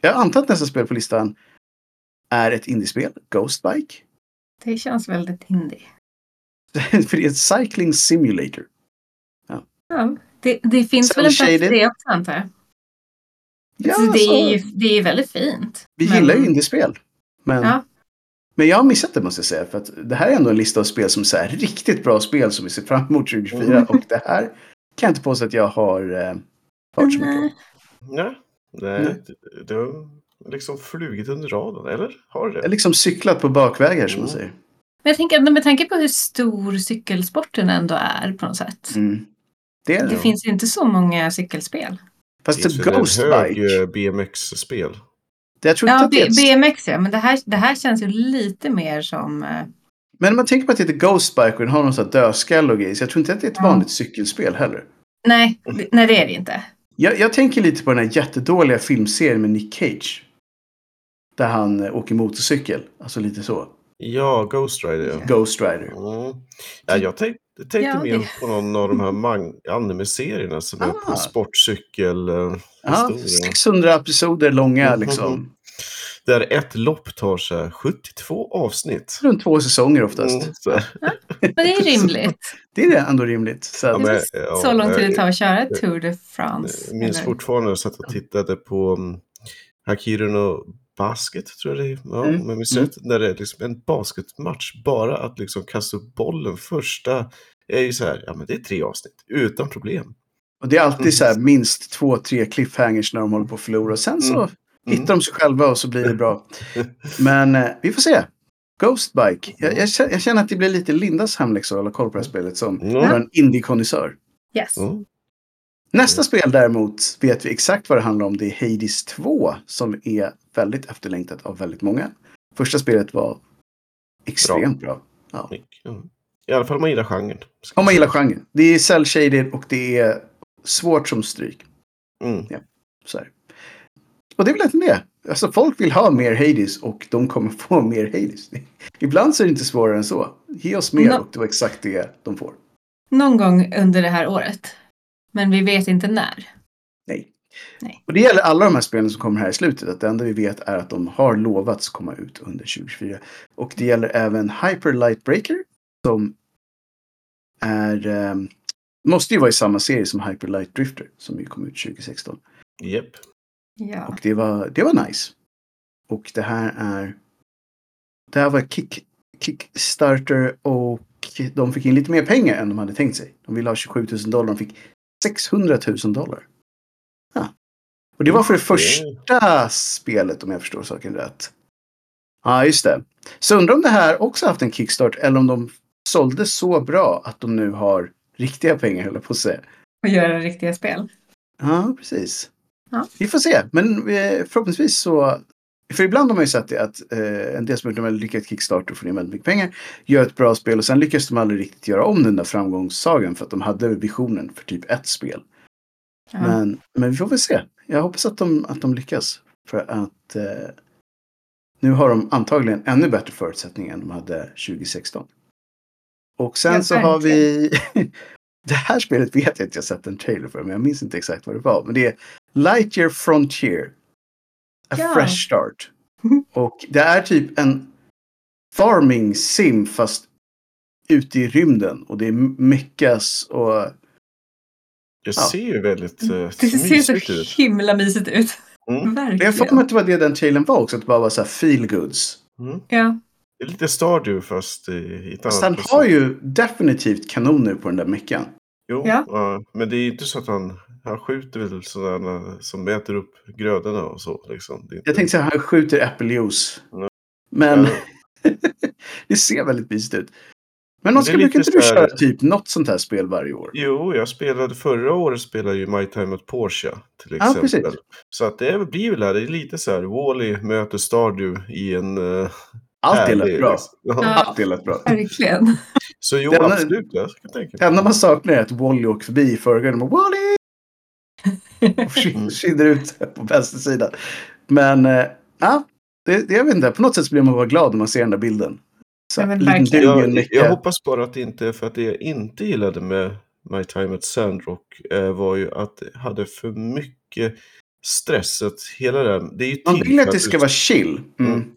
Speaker 2: jag antar att nästa spel på listan är ett indiespel, Ghostbike.
Speaker 3: Det känns väldigt indie.
Speaker 2: för det är ett cycling simulator.
Speaker 3: Ja, det, det finns
Speaker 2: Cell
Speaker 3: väl en plats det också antar jag.
Speaker 2: Ja,
Speaker 3: så det, är
Speaker 2: så-
Speaker 3: ju, det är väldigt fint.
Speaker 2: Vi
Speaker 3: Men-
Speaker 2: gillar ju indiespel. Men,
Speaker 3: Ja.
Speaker 2: men jag har missat det måste jag säga. För att det här är ändå en lista av spel som är så här, riktigt bra spel som vi ser fram emot 2024.
Speaker 1: Mm.
Speaker 2: Och det här kan jag inte påstå att jag har eh, hört så mycket om.
Speaker 3: Nej.
Speaker 1: Nej, nej, det, det har liksom flugit under radarn, eller? Har det?
Speaker 2: liksom cyklat på bakvägar som man
Speaker 1: Mm.
Speaker 2: säger.
Speaker 3: Men jag tänker, med tanke på hur stor cykelsporten ändå är på något sätt.
Speaker 2: Mm. Det är det.
Speaker 3: Det finns ju inte så många cykelspel.
Speaker 2: Fast
Speaker 1: Det
Speaker 2: typ Ghostbike.
Speaker 1: eh, BMX-spel.
Speaker 2: Jag tror inte
Speaker 3: Ja,
Speaker 2: att det är
Speaker 3: B-. BMX ja, men det här, det här känns ju lite mer som... eh,
Speaker 2: Men om man tänker på att det heter Ghostbike och den har någon sån här dödskalle och grejer. Så jag tror inte att det är ett
Speaker 3: Ja.
Speaker 2: vanligt cykelspel heller.
Speaker 3: Nej, det- nej, det är det inte.
Speaker 2: Jag, jag tänker lite på den här jättedåliga filmserien med Nick Cage. Där han eh, åker motorcykel. Alltså lite så.
Speaker 1: Ja, Ghost Rider. Ja.
Speaker 2: Ghost Rider.
Speaker 1: Mm. Ja, jag tänk, tänkte
Speaker 3: Ja,
Speaker 1: mer
Speaker 3: det-
Speaker 1: på någon av de här anime-serierna som är
Speaker 2: Ah.
Speaker 1: på sportcykel. eh,
Speaker 2: Ja,
Speaker 1: historia.
Speaker 2: 600 episoder långa
Speaker 1: Mhm.
Speaker 2: liksom.
Speaker 1: Där ett lopp tar så här 72 avsnitt.
Speaker 2: Runt två säsonger oftast.
Speaker 1: Mm, så,
Speaker 3: Men det är rimligt.
Speaker 2: Det är ändå rimligt. Så
Speaker 1: Ja,
Speaker 2: att,
Speaker 3: Det
Speaker 1: men-
Speaker 3: är
Speaker 1: ja,
Speaker 3: så lång tid det tar att köra Tour de France.
Speaker 1: Jag minns
Speaker 3: eller-
Speaker 1: fortfarande när jag satt och tittade på um, Hakiru no Basket, tror jag det är. Ja,
Speaker 2: Mm,
Speaker 1: om jag minns
Speaker 2: mm.
Speaker 1: När det är liksom en basketmatch. Bara att liksom kasta upp bollen första är ju så här, ja men det är tre avsnitt. Utan problem.
Speaker 2: och det är alltid så här minst två, tre cliffhangers när de håller på att förlora. Sen så
Speaker 1: Mm.
Speaker 2: hittar de sig själva och så blir det bra. Men eh, vi får se. Ghostbike. Jag, jag, känner- jag känner att det blir lite Lindas hemläxa att hålla koll på det här spelet som var en indie-konnässör.
Speaker 3: Yes.
Speaker 1: Ja.
Speaker 2: Nästa spel däremot vet vi exakt vad det handlar om. Det är Hades 2 som är väldigt efterlängtat av väldigt många. Första spelet var extremt bra.
Speaker 1: Ja. I alla fall om man gillar genren.
Speaker 2: Om man gillar genren. Det är cell shaded och det är svårt som stryk.
Speaker 1: Mm.
Speaker 2: Så här. Och det är väl inte det. Alltså folk vill ha mer Hades och de kommer få mer Hades. Ibland så är det inte svårare än så. Ge oss mer
Speaker 3: Nå-
Speaker 2: och det var exakt det de får.
Speaker 3: Någon gång under det här året. Men vi vet inte när.
Speaker 2: Nej,
Speaker 3: Nej.
Speaker 2: Och det gäller alla de här spelen som kommer här i slutet. Att det enda vi vet är att de har lovats komma ut under 2024. Och det gäller även Hyper Light Breaker. Som är... Eh, måste ju vara i samma serie som Hyper Light Drifter. Som ju kom ut 2016.
Speaker 1: Japp.
Speaker 3: Ja.
Speaker 2: Och det var, det var nice. Och det här är... Det här var kick, Kickstarter och de fick in lite mer pengar än de hade tänkt sig. De ville ha 27 000 dollar, de fick 600 000 dollar. Ja. Och det var för det första spelet om jag förstår saken rätt. Ja, just det. Så undrar om det här också haft en kickstart eller om de sålde så bra att de nu har riktiga pengar, höll på att säga.
Speaker 3: Och göra riktiga spel.
Speaker 2: Ja, precis.
Speaker 3: Ja.
Speaker 2: Vi får se, men eh, förhoppningsvis så... För ibland har man ju sett det att eh, en del som har lyckats kickstarta och får in väldigt mycket pengar gör ett bra spel och sen lyckas de aldrig riktigt göra om den där framgångssagan för att de hade visionen för typ ett spel.
Speaker 3: Ja.
Speaker 2: Men, men vi får väl se. Jag hoppas att de, att de lyckas. För att eh, nu har de antagligen ännu bättre förutsättningar än de hade 2016. Och sen så har vi... det här spelet vet jag att jag sett en trailer för, men jag minns inte exakt vad det var. Men det är Lightyear Frontier. A
Speaker 3: Ja.
Speaker 2: Fresh Start. Och det är typ en farming sim fast ute i rymden. Och det är meckas och...
Speaker 1: Det
Speaker 2: Ja.
Speaker 1: ser ju väldigt uh,
Speaker 3: Det ser så
Speaker 1: ut.
Speaker 3: himla mysigt ut.
Speaker 1: Mm.
Speaker 2: Jag får mig
Speaker 3: Verkligen.
Speaker 2: att det var det den trailern var också. Att det bara var så här feel goods.
Speaker 1: Mm.
Speaker 3: Ja.
Speaker 1: Det är lite Stardew fast i, i ett
Speaker 2: Fast
Speaker 1: annat
Speaker 2: han har ju definitivt kanoner på den där meckan.
Speaker 1: Jo,
Speaker 3: Ja.
Speaker 1: ja, men det är inte så att han, han skjuter väl sådana som äter upp grödorna och så. Liksom. Inte,
Speaker 2: Jag tänkte säga att han skjuter äppeljuice.
Speaker 1: Mm.
Speaker 2: Men
Speaker 1: Ja.
Speaker 2: det ser väldigt mysigt ut. Men Oskar, brukar inte du köra typ något sånt här spel varje år?
Speaker 1: Jo, jag spelade förra året spelade ju My Time at Porsche till
Speaker 2: Ja,
Speaker 1: exempel.
Speaker 2: precis.
Speaker 1: så att det är- blir väl här, det är lite så här Wall-E möter Stardew i en... Uh,
Speaker 2: Allt är lätt bra.
Speaker 1: Ja.
Speaker 3: Ja.
Speaker 2: Allt är lätt bra.
Speaker 3: Verkligen.
Speaker 1: Så jo,
Speaker 2: Det enda-
Speaker 1: absolut. Jag kan tänka
Speaker 2: Det enda man saknar är att Wally åker förbi i förgrunden och Wally! Och försvinner- ut på vänster sida. Men eh, ja, det, det, jag vet inte. På något sätt blir man bara glad när man ser den där bilden. Så, duga
Speaker 1: Jag, jag hoppas bara att det inte är för att det jag inte gillade med My Time at Sandrock eh, var ju att det hade för mycket stress. Att hela det, det är ju
Speaker 2: Man
Speaker 1: till
Speaker 2: vill att det ska vara chill. Mm.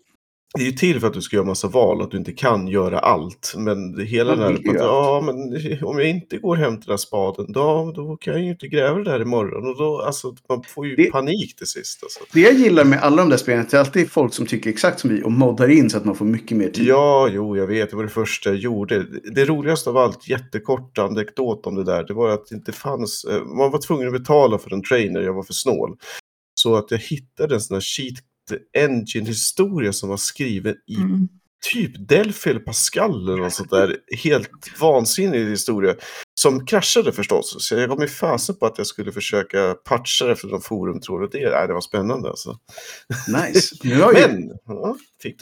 Speaker 1: Mm. Det är ju till för att du ska göra massa val, att du inte kan göra allt. Men det hela där,
Speaker 2: vill ju
Speaker 1: att, ja men om jag inte går hem till den här spaden, då, då kan jag ju inte gräva det där imorgon. Och då, alltså, man får ju
Speaker 2: Det-
Speaker 1: panik till sist. Alltså.
Speaker 2: Det jag gillar med alla de där spelen är att det är alltid folk som tycker exakt som vi och moddar in så att man får mycket mer tid.
Speaker 1: Ja, jo, jag vet. Det var det första jag gjorde. Det roligaste av allt, jättekort anekdot om det där, det var att det inte fanns... eh, Man var tvungen att betala för en trainer, jag var för snål. Så att jag hittade en sån här cheat engine-historia som var skriven i
Speaker 3: Mm.
Speaker 1: typ Delphi eller Pascal eller något sånt där. Helt vansinnig historia. Som kraschade förstås. Så jag gav mig fasen på att jag skulle försöka patcha det efter någon forumtråd. Det, nej, det var spännande alltså.
Speaker 2: Nice. Nu har ju,
Speaker 1: Men, ja,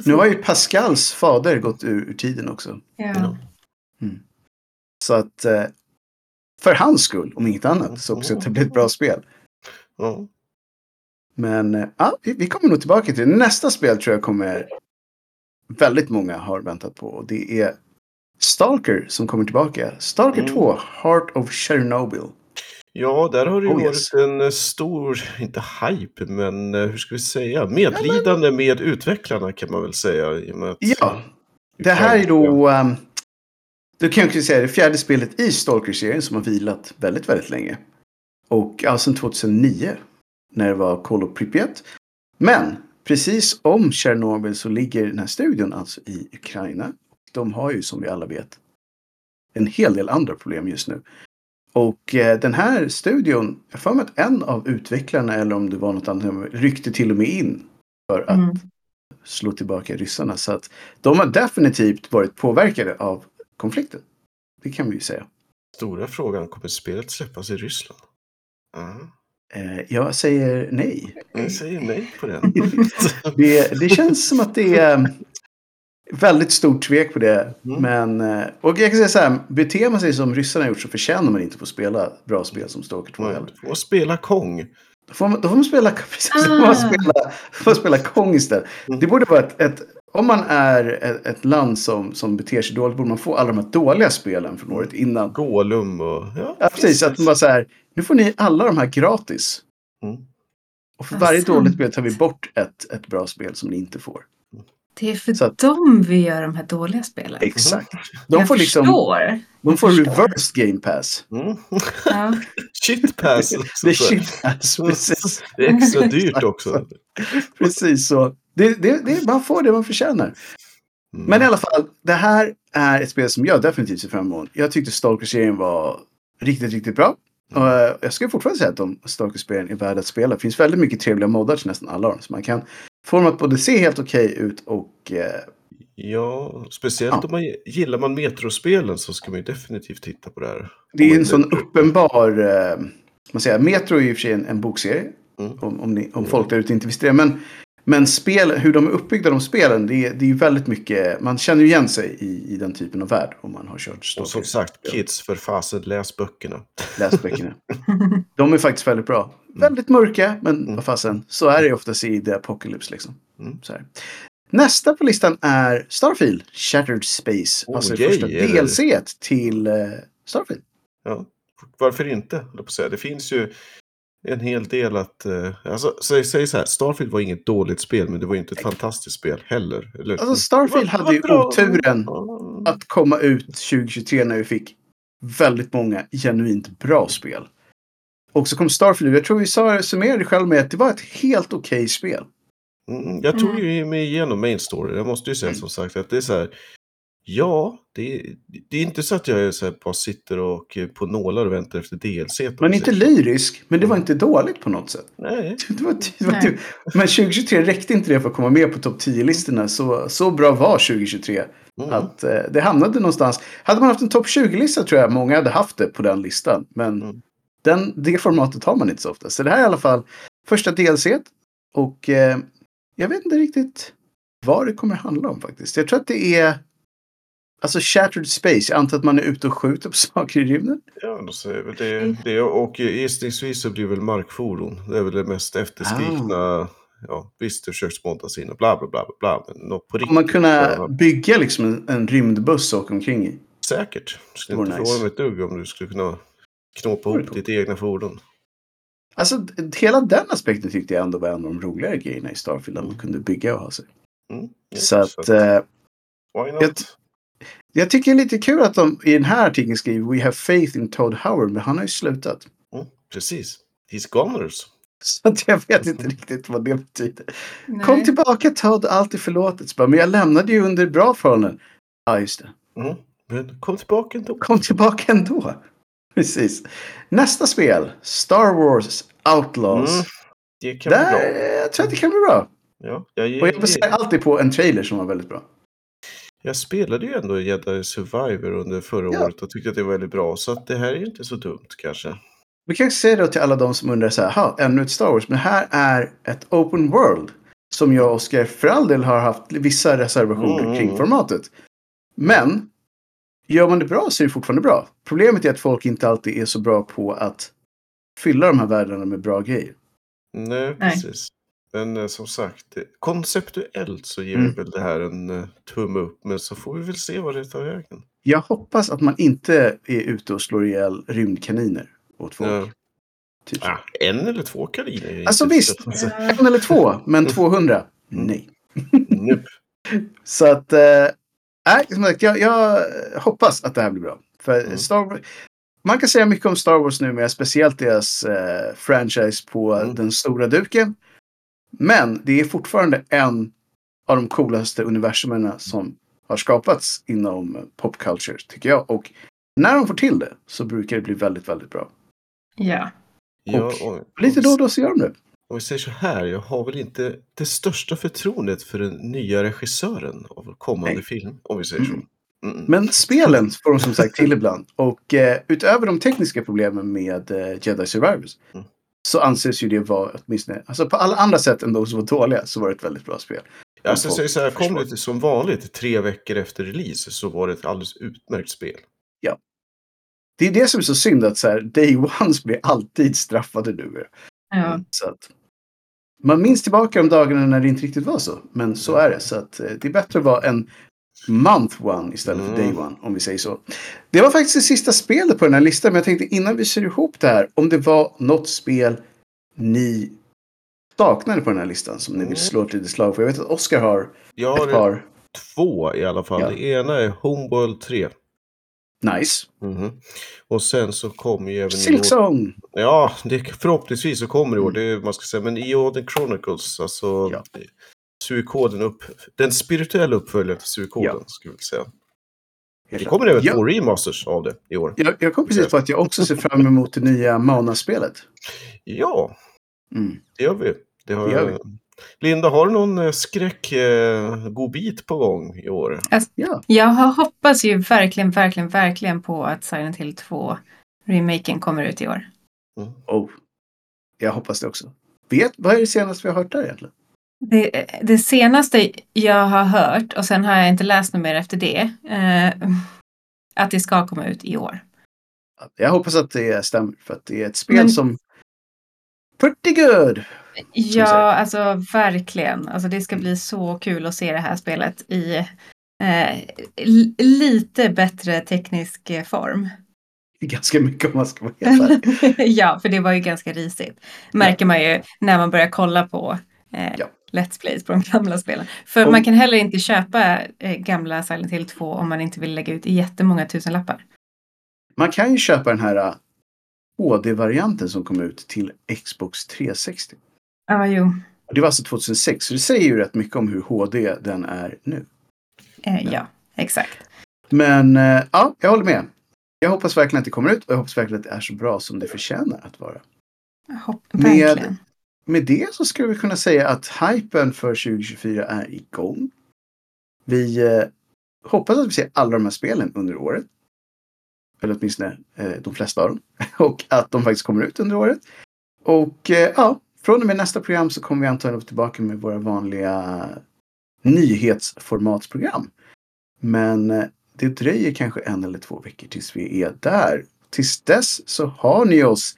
Speaker 2: nu har ju Pascals fader gått ur, ur tiden också.
Speaker 3: Ja.
Speaker 2: Så att eh, för hans skull, om inget annat, så också att det blir ett bra spel.
Speaker 1: Ja.
Speaker 2: Men eh, ja, vi, vi kommer nog tillbaka till det. Nästa spel tror jag kommer väldigt många har väntat på. Och det är Stalker som kommer tillbaka. Stalker
Speaker 1: Mm.
Speaker 2: 2, Heart of Chernobyl.
Speaker 1: Ja, där har det ju
Speaker 2: Oh, yes.
Speaker 1: varit en eh, stor, inte hype, men eh, hur ska vi säga, medlidande med utvecklarna kan man väl säga.
Speaker 2: Ja, det här är då... Um, då kan jag också säga det fjärde spelet i Stalker-serien som har vilat väldigt, väldigt länge. Och ja, sedan 2009 när det var Call of Pripyat. Men precis om Tjernobyl så ligger den här studion alltså i Ukraina. De har ju som vi alla vet en hel del andra problem just nu. Och eh, den här studion, jag för mig att en av utvecklarna eller om det var något annat, ryckte till och med in för att
Speaker 3: Mm.
Speaker 2: slå tillbaka ryssarna. Så att de har definitivt varit påverkade av konflikten. Det kan vi ju säga.
Speaker 1: Stora frågan, kommer spelet släppas i Ryssland? Ja,
Speaker 2: Eh, jag säger nej.
Speaker 1: jag säger nej på den.
Speaker 2: Det, det känns som att det är väldigt stort tvek på det.
Speaker 1: Mm.
Speaker 2: Men, eh, och jag kan säga så här, beter man sig som ryssarna har gjort så förtjänar man inte att få spela bra spel som Stalker 2 heller.
Speaker 1: Och spela Kong.
Speaker 2: Då får man, då får man spela, precis, då får man
Speaker 3: Ah.
Speaker 2: spela, får man spela Kong istället.
Speaker 1: Mm.
Speaker 2: Det borde vara ett, ett om man är ett, land som, som beter sig dåligt borde man få alla de här dåliga spelen från året innan.
Speaker 1: Golum och... Ja,
Speaker 2: Ja, precis. Att man bara så här, nu får ni alla de här gratis.
Speaker 1: Mm.
Speaker 2: Och för varje
Speaker 3: sant.
Speaker 2: dåligt spel tar vi bort ett, ett bra spel som ni inte får.
Speaker 3: Det är för
Speaker 2: Så att-
Speaker 3: dem vi gör de här dåliga spelen.
Speaker 2: Exakt. De
Speaker 3: jag
Speaker 2: får liksom,
Speaker 3: förstår.
Speaker 2: de får reverse game pass.
Speaker 1: Mm.
Speaker 3: Ja.
Speaker 1: Shit pass.
Speaker 2: Det är shit pass, precis.
Speaker 1: Det är extra dyrt också.
Speaker 2: Precis så. Det, det, det, man får det man förtjänar.
Speaker 1: Mm.
Speaker 2: Men i alla fall, det här är ett spel som jag definitivt ser fram emot. Jag tyckte Stalker-serien var riktigt, riktigt bra. Och eh, jag skulle fortfarande säga att de Stalker-spelen är värda att spela. Det finns väldigt mycket trevliga moddar till nästan alla dem. Så man kan få dem att både se helt okej ut och... Eh,
Speaker 1: Ja, speciellt
Speaker 2: Ja.
Speaker 1: om man gillar man metrospelen så ska man ju definitivt titta på det här.
Speaker 2: det är en sån uppenbar... Eh, man säger, Metro är ju i och för sig en, en bokserie.
Speaker 1: Mm.
Speaker 2: Om, om, ni, om folk där ute inte visste det. Men, men spel, hur de är uppbyggda de spelen, det är, det är ju väldigt mycket... Man känner ju igen sig i, i den typen av värld om man har kört
Speaker 1: Och
Speaker 2: Stalker.
Speaker 1: som sagt, kids, för fasen, läs böckerna.
Speaker 2: Läs böckerna. De är faktiskt väldigt bra. Väldigt mörka, men
Speaker 1: Mm.
Speaker 2: vad fasen. Så är det oftast i The Apocalypse liksom.
Speaker 1: Mm.
Speaker 2: Nästa på listan är Starfield, Shattered Space.
Speaker 1: Oh,
Speaker 2: alltså
Speaker 1: yay,
Speaker 2: första DLC till eh, Starfield.
Speaker 1: Ja, varför inte? på säga. Det finns ju en hel del att... eh, Alltså, säg, säg så här, Starfield var inget dåligt spel, men det var ju inte ett fantastiskt spel heller. Eller?
Speaker 2: Alltså Starfield hade ju
Speaker 1: bra.
Speaker 2: oturen att komma ut 2023 när vi fick väldigt många genuint bra spel. Och så kom Starfield. Jag tror vi sa, summerade själv med att det var ett helt okej spel.
Speaker 1: Mm, jag tog
Speaker 3: Mm.
Speaker 1: ju mig igenom main story. Jag måste ju säga
Speaker 2: Mm.
Speaker 1: som sagt att det är så här. Ja, det är, det är inte så att jag är så här, bara sitter och eh, på nålar och väntar efter DLC. man
Speaker 2: inte
Speaker 1: säger så.
Speaker 2: lyrisk, men det var inte dåligt på något sätt.
Speaker 1: Nej.
Speaker 2: Det var, det var
Speaker 3: Nej.
Speaker 2: typ, men 2023 räckte inte det för att komma med på topp 10-listorna. Så, så bra var 2023.
Speaker 1: Mm.
Speaker 2: Att eh, det hamnade någonstans. Hade man haft en topp 20-lista tror jag många hade haft det på den listan. Men
Speaker 1: Mm.
Speaker 2: den, det formatet har man inte så ofta. Så det här är i alla fall första DLC. Och eh, jag vet inte riktigt vad det kommer handla om faktiskt. Jag tror att det är Alltså Shattered Space. Jag antar att man är ute och skjuter på saker i rymden.
Speaker 1: Ja, det, det. Och gissningsvis så blir väl markfordon. Det är väl det mest efterskrivna.
Speaker 2: Ah.
Speaker 1: Ja, visst, det försöks moddas in och bla bla bla bla. Men på riktigt.
Speaker 2: Man kunna
Speaker 1: så-
Speaker 2: bygga liksom en, en rymdbuss och åka omkring i?
Speaker 1: Säkert. Skulle inte
Speaker 2: nice.
Speaker 1: förvåna mig ett dugg om du skulle kunna knåpa ihop ditt egna fordon.
Speaker 2: Alltså hela den aspekten tyckte jag ändå var en av de roligare grejerna i Starfield. Att man kunde bygga och ha sig.
Speaker 1: Mm. Ja,
Speaker 2: så att eh,
Speaker 1: why not?
Speaker 2: Jag- tycker det är lite kul att de i den här artikeln skriver We have faith in Todd Howard. Men han har ju slutat.
Speaker 1: Mm, precis. He's goners.
Speaker 2: Så att jag vet inte riktigt vad det betyder.
Speaker 3: Nej.
Speaker 2: Kom tillbaka Todd, allt är förlåtet. Men jag lämnade ju under bra förhållanden. Ja, just det.
Speaker 1: Mm. Men kom tillbaka ändå.
Speaker 2: Kom tillbaka ändå. Precis. Nästa spel. Star Wars Outlaws.
Speaker 1: Mm. Det kan bli
Speaker 2: Där,
Speaker 1: bra.
Speaker 2: jag tror att det kan bli bra.
Speaker 1: Ja, jag,
Speaker 2: Och jag baserar alltid på en trailer som var väldigt bra.
Speaker 1: Jag spelade ju ändå Jedi Survivor under förra
Speaker 2: Ja.
Speaker 1: året och tyckte att det var väldigt bra. Så att det här är ju inte så dumt kanske.
Speaker 2: Vi kan säga då till alla de som undrar så här, "Ha, ännu ett Star Wars. Men här är ett open world. Som jag och Oskar för all del har haft vissa reservationer
Speaker 1: Mm.
Speaker 2: kring formatet. Men gör man det bra så är det fortfarande bra. Problemet är att folk inte alltid är så bra på att fylla de här världarna med bra grejer.
Speaker 1: Nej,
Speaker 3: Nej.
Speaker 1: Men eh, som sagt, det- konceptuellt så ger
Speaker 2: Mm.
Speaker 1: vi väl det här en uh, tumme upp. Men så får vi väl se vad det tar vägen.
Speaker 2: Jag hoppas att man inte är ute och slår ihjäl rymdkaniner åt folk.
Speaker 1: Ja.
Speaker 2: Typ. så.
Speaker 1: Ah, en eller två kaniner. är
Speaker 2: Alltså
Speaker 1: inte
Speaker 2: visst,
Speaker 1: så-
Speaker 2: en eller två, men 200? Nej.
Speaker 1: Nope.
Speaker 2: Så att, eh, nej, som sagt, jag, jag hoppas att det här blir bra. För
Speaker 1: Mm.
Speaker 2: Star Wars, man kan säga mycket om Star Wars nu, men speciellt deras eh, franchise på
Speaker 1: Mm.
Speaker 2: den stora duken. Men det är fortfarande en av de coolaste universumerna som har skapats inom popculture, tycker jag. Och när de får till det så brukar det bli väldigt, väldigt bra.
Speaker 3: Ja.
Speaker 1: Ja,
Speaker 2: Och
Speaker 1: och,
Speaker 2: Lite då och då så gör de det.
Speaker 1: Om vi säger så här, jag har väl inte det största förtroendet för den nya regissören av kommande
Speaker 2: Nej.
Speaker 1: film, om vi säger så.
Speaker 2: Mm.
Speaker 1: Mm.
Speaker 2: Men spelen får de som sagt till ibland. Och eh, utöver de tekniska problemen med eh, Jedi Survivors
Speaker 1: Mm.
Speaker 2: Så anses ju det vara åtminstone, alltså på alla andra sätt än de som var dåliga så var det ett väldigt bra spel.
Speaker 1: Alltså, jag säger så här, kom det som vanligt tre veckor efter release så var det ett alldeles utmärkt spel.
Speaker 2: Det är det som är så synd att så här, Day Ones blir alltid straffade nu.
Speaker 3: ja.
Speaker 2: Så att, man minns tillbaka de dagarna när det inte riktigt var så. Men så är det. Så att, eh, det är bättre att vara en month one istället för
Speaker 1: Mm.
Speaker 2: day one. Om vi säger så. Det var faktiskt det sista spelet på den här listan. Men jag tänkte innan vi ser ihop det här. Om det var något spel ni saknade på den här listan som ni
Speaker 1: Mm.
Speaker 2: vill slå ett litet slag för? Jag vet att Oskar har
Speaker 1: Jag har
Speaker 2: ett par.
Speaker 1: två i alla fall.
Speaker 2: Ja.
Speaker 1: Det ena är Homeworld 3.
Speaker 2: Nice.
Speaker 1: Mhm. Och sen så kommer ju även... i år-
Speaker 2: Silksong!
Speaker 1: Ja, det, förhoppningsvis så kommer det i år.
Speaker 2: Mm.
Speaker 1: Det är, man ska säga. Men Eoden Chronicles, alltså
Speaker 2: Ja.
Speaker 1: Suikoden upp... Den spirituella uppföljaren till Suikoden,
Speaker 2: Ja.
Speaker 1: skulle jag säga. Det kommer även
Speaker 2: Ja.
Speaker 1: två remasters av det i år.
Speaker 2: Jag, jag kom precis på att jag också ser fram emot det nya Mana-spelet.
Speaker 1: Ja,
Speaker 2: Mm.
Speaker 1: det gör vi. Det har,
Speaker 2: Det gör vi.
Speaker 1: Linda, har du någon eh, skräck eh, god bit på gång i år?
Speaker 2: Ja,
Speaker 3: Jag har- hoppas ju verkligen, verkligen, verkligen på att Silent Hill 2 remaken kommer ut i år.
Speaker 1: Mm.
Speaker 2: oh. jag hoppas det också. Vet, vad är det senaste vi har hört där egentligen?
Speaker 3: Det, det senaste jag har hört, och sen har jag inte läst något mer efter det, eh, att det ska komma ut i år.
Speaker 2: Jag hoppas att det stämmer för att det är ett spel
Speaker 3: Men-
Speaker 2: som pretty good.
Speaker 3: Ja, alltså verkligen. Alltså det ska bli så kul att se det här spelet i eh, lite bättre teknisk eh, form.
Speaker 2: Ganska mycket om man ska vara helt ärlig.
Speaker 3: ja, för det var ju ganska risigt. Märker man ju när man börjar kolla på eh,
Speaker 2: Ja.
Speaker 3: Let's Plays på de gamla spelen. För
Speaker 2: Och-
Speaker 3: man kan heller inte köpa eh, gamla Silent Hill 2 om man inte vill lägga ut jättemånga tusenlappar.
Speaker 2: Man kan ju köpa den här HD-varianten som kom ut till Xbox 360.
Speaker 3: Ja, jo.
Speaker 2: Och Det var alltså 2006, så det säger ju rätt mycket om hur HD den är nu.
Speaker 3: Eh, ja, exakt.
Speaker 2: Men eh, ja, jag håller med. Jag hoppas verkligen att det kommer ut och jag hoppas verkligen att det är så bra som det förtjänar att vara.
Speaker 3: Hopp, verkligen.
Speaker 2: Med med det så skulle vi kunna säga att hypen för 2024 är igång. Vi eh, hoppas att vi ser alla de här spelen under året. Eller åtminstone eh, de flesta av dem. Och att de faktiskt kommer ut under året. Och eh, ja, från och med nästa program så kommer vi antagligen vara tillbaka med våra vanliga nyhetsformatsprogram. Men eh, det dröjer kanske en eller två veckor tills vi är där. Tills dess så har ni oss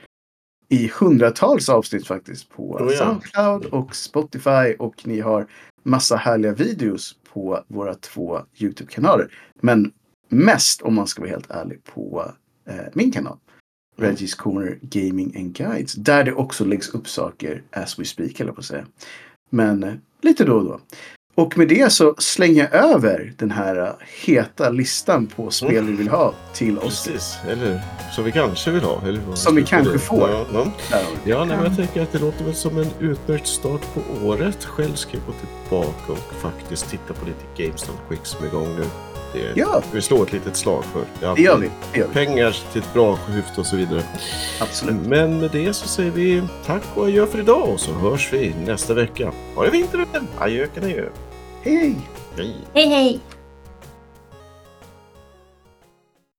Speaker 2: i hundratals avsnitt faktiskt på
Speaker 1: Oh ja.
Speaker 2: Soundcloud och Spotify och ni har massa härliga videos på våra två Youtube-kanaler. Men mest, om man ska vara helt ärlig, på eh, min kanal. Reggie's Corner Gaming and Guides. Där det också läggs upp saker as we speak, eller på att säga. Men eh, lite då och då. Och med det så slänger jag över den här eh, heta listan på spel vi vill ha till oss.
Speaker 1: Precis, eller så vi kanske vill ha. Eller
Speaker 2: Som vi kanske
Speaker 1: det.
Speaker 2: får.
Speaker 1: Ja, ja. Ja nej, men jag
Speaker 3: Ja.
Speaker 1: tänker att det låter väl som en utmärkt start på året. Själv ska jag gå tillbaka och faktiskt titta på lite GameStop Quick som är igång nu. Det
Speaker 2: Ja,
Speaker 1: vi slår ett litet slag för. Det
Speaker 2: det gör vi. Det gör vi.
Speaker 1: Pengar till ett bra hyft och så vidare.
Speaker 2: Absolut.
Speaker 1: Men med det så säger vi tack och adjö för idag och så hörs vi nästa vecka. Ha det vinter ute! Adjöken adjö!
Speaker 2: Hej, hej!
Speaker 1: Hej!
Speaker 3: Hej hej!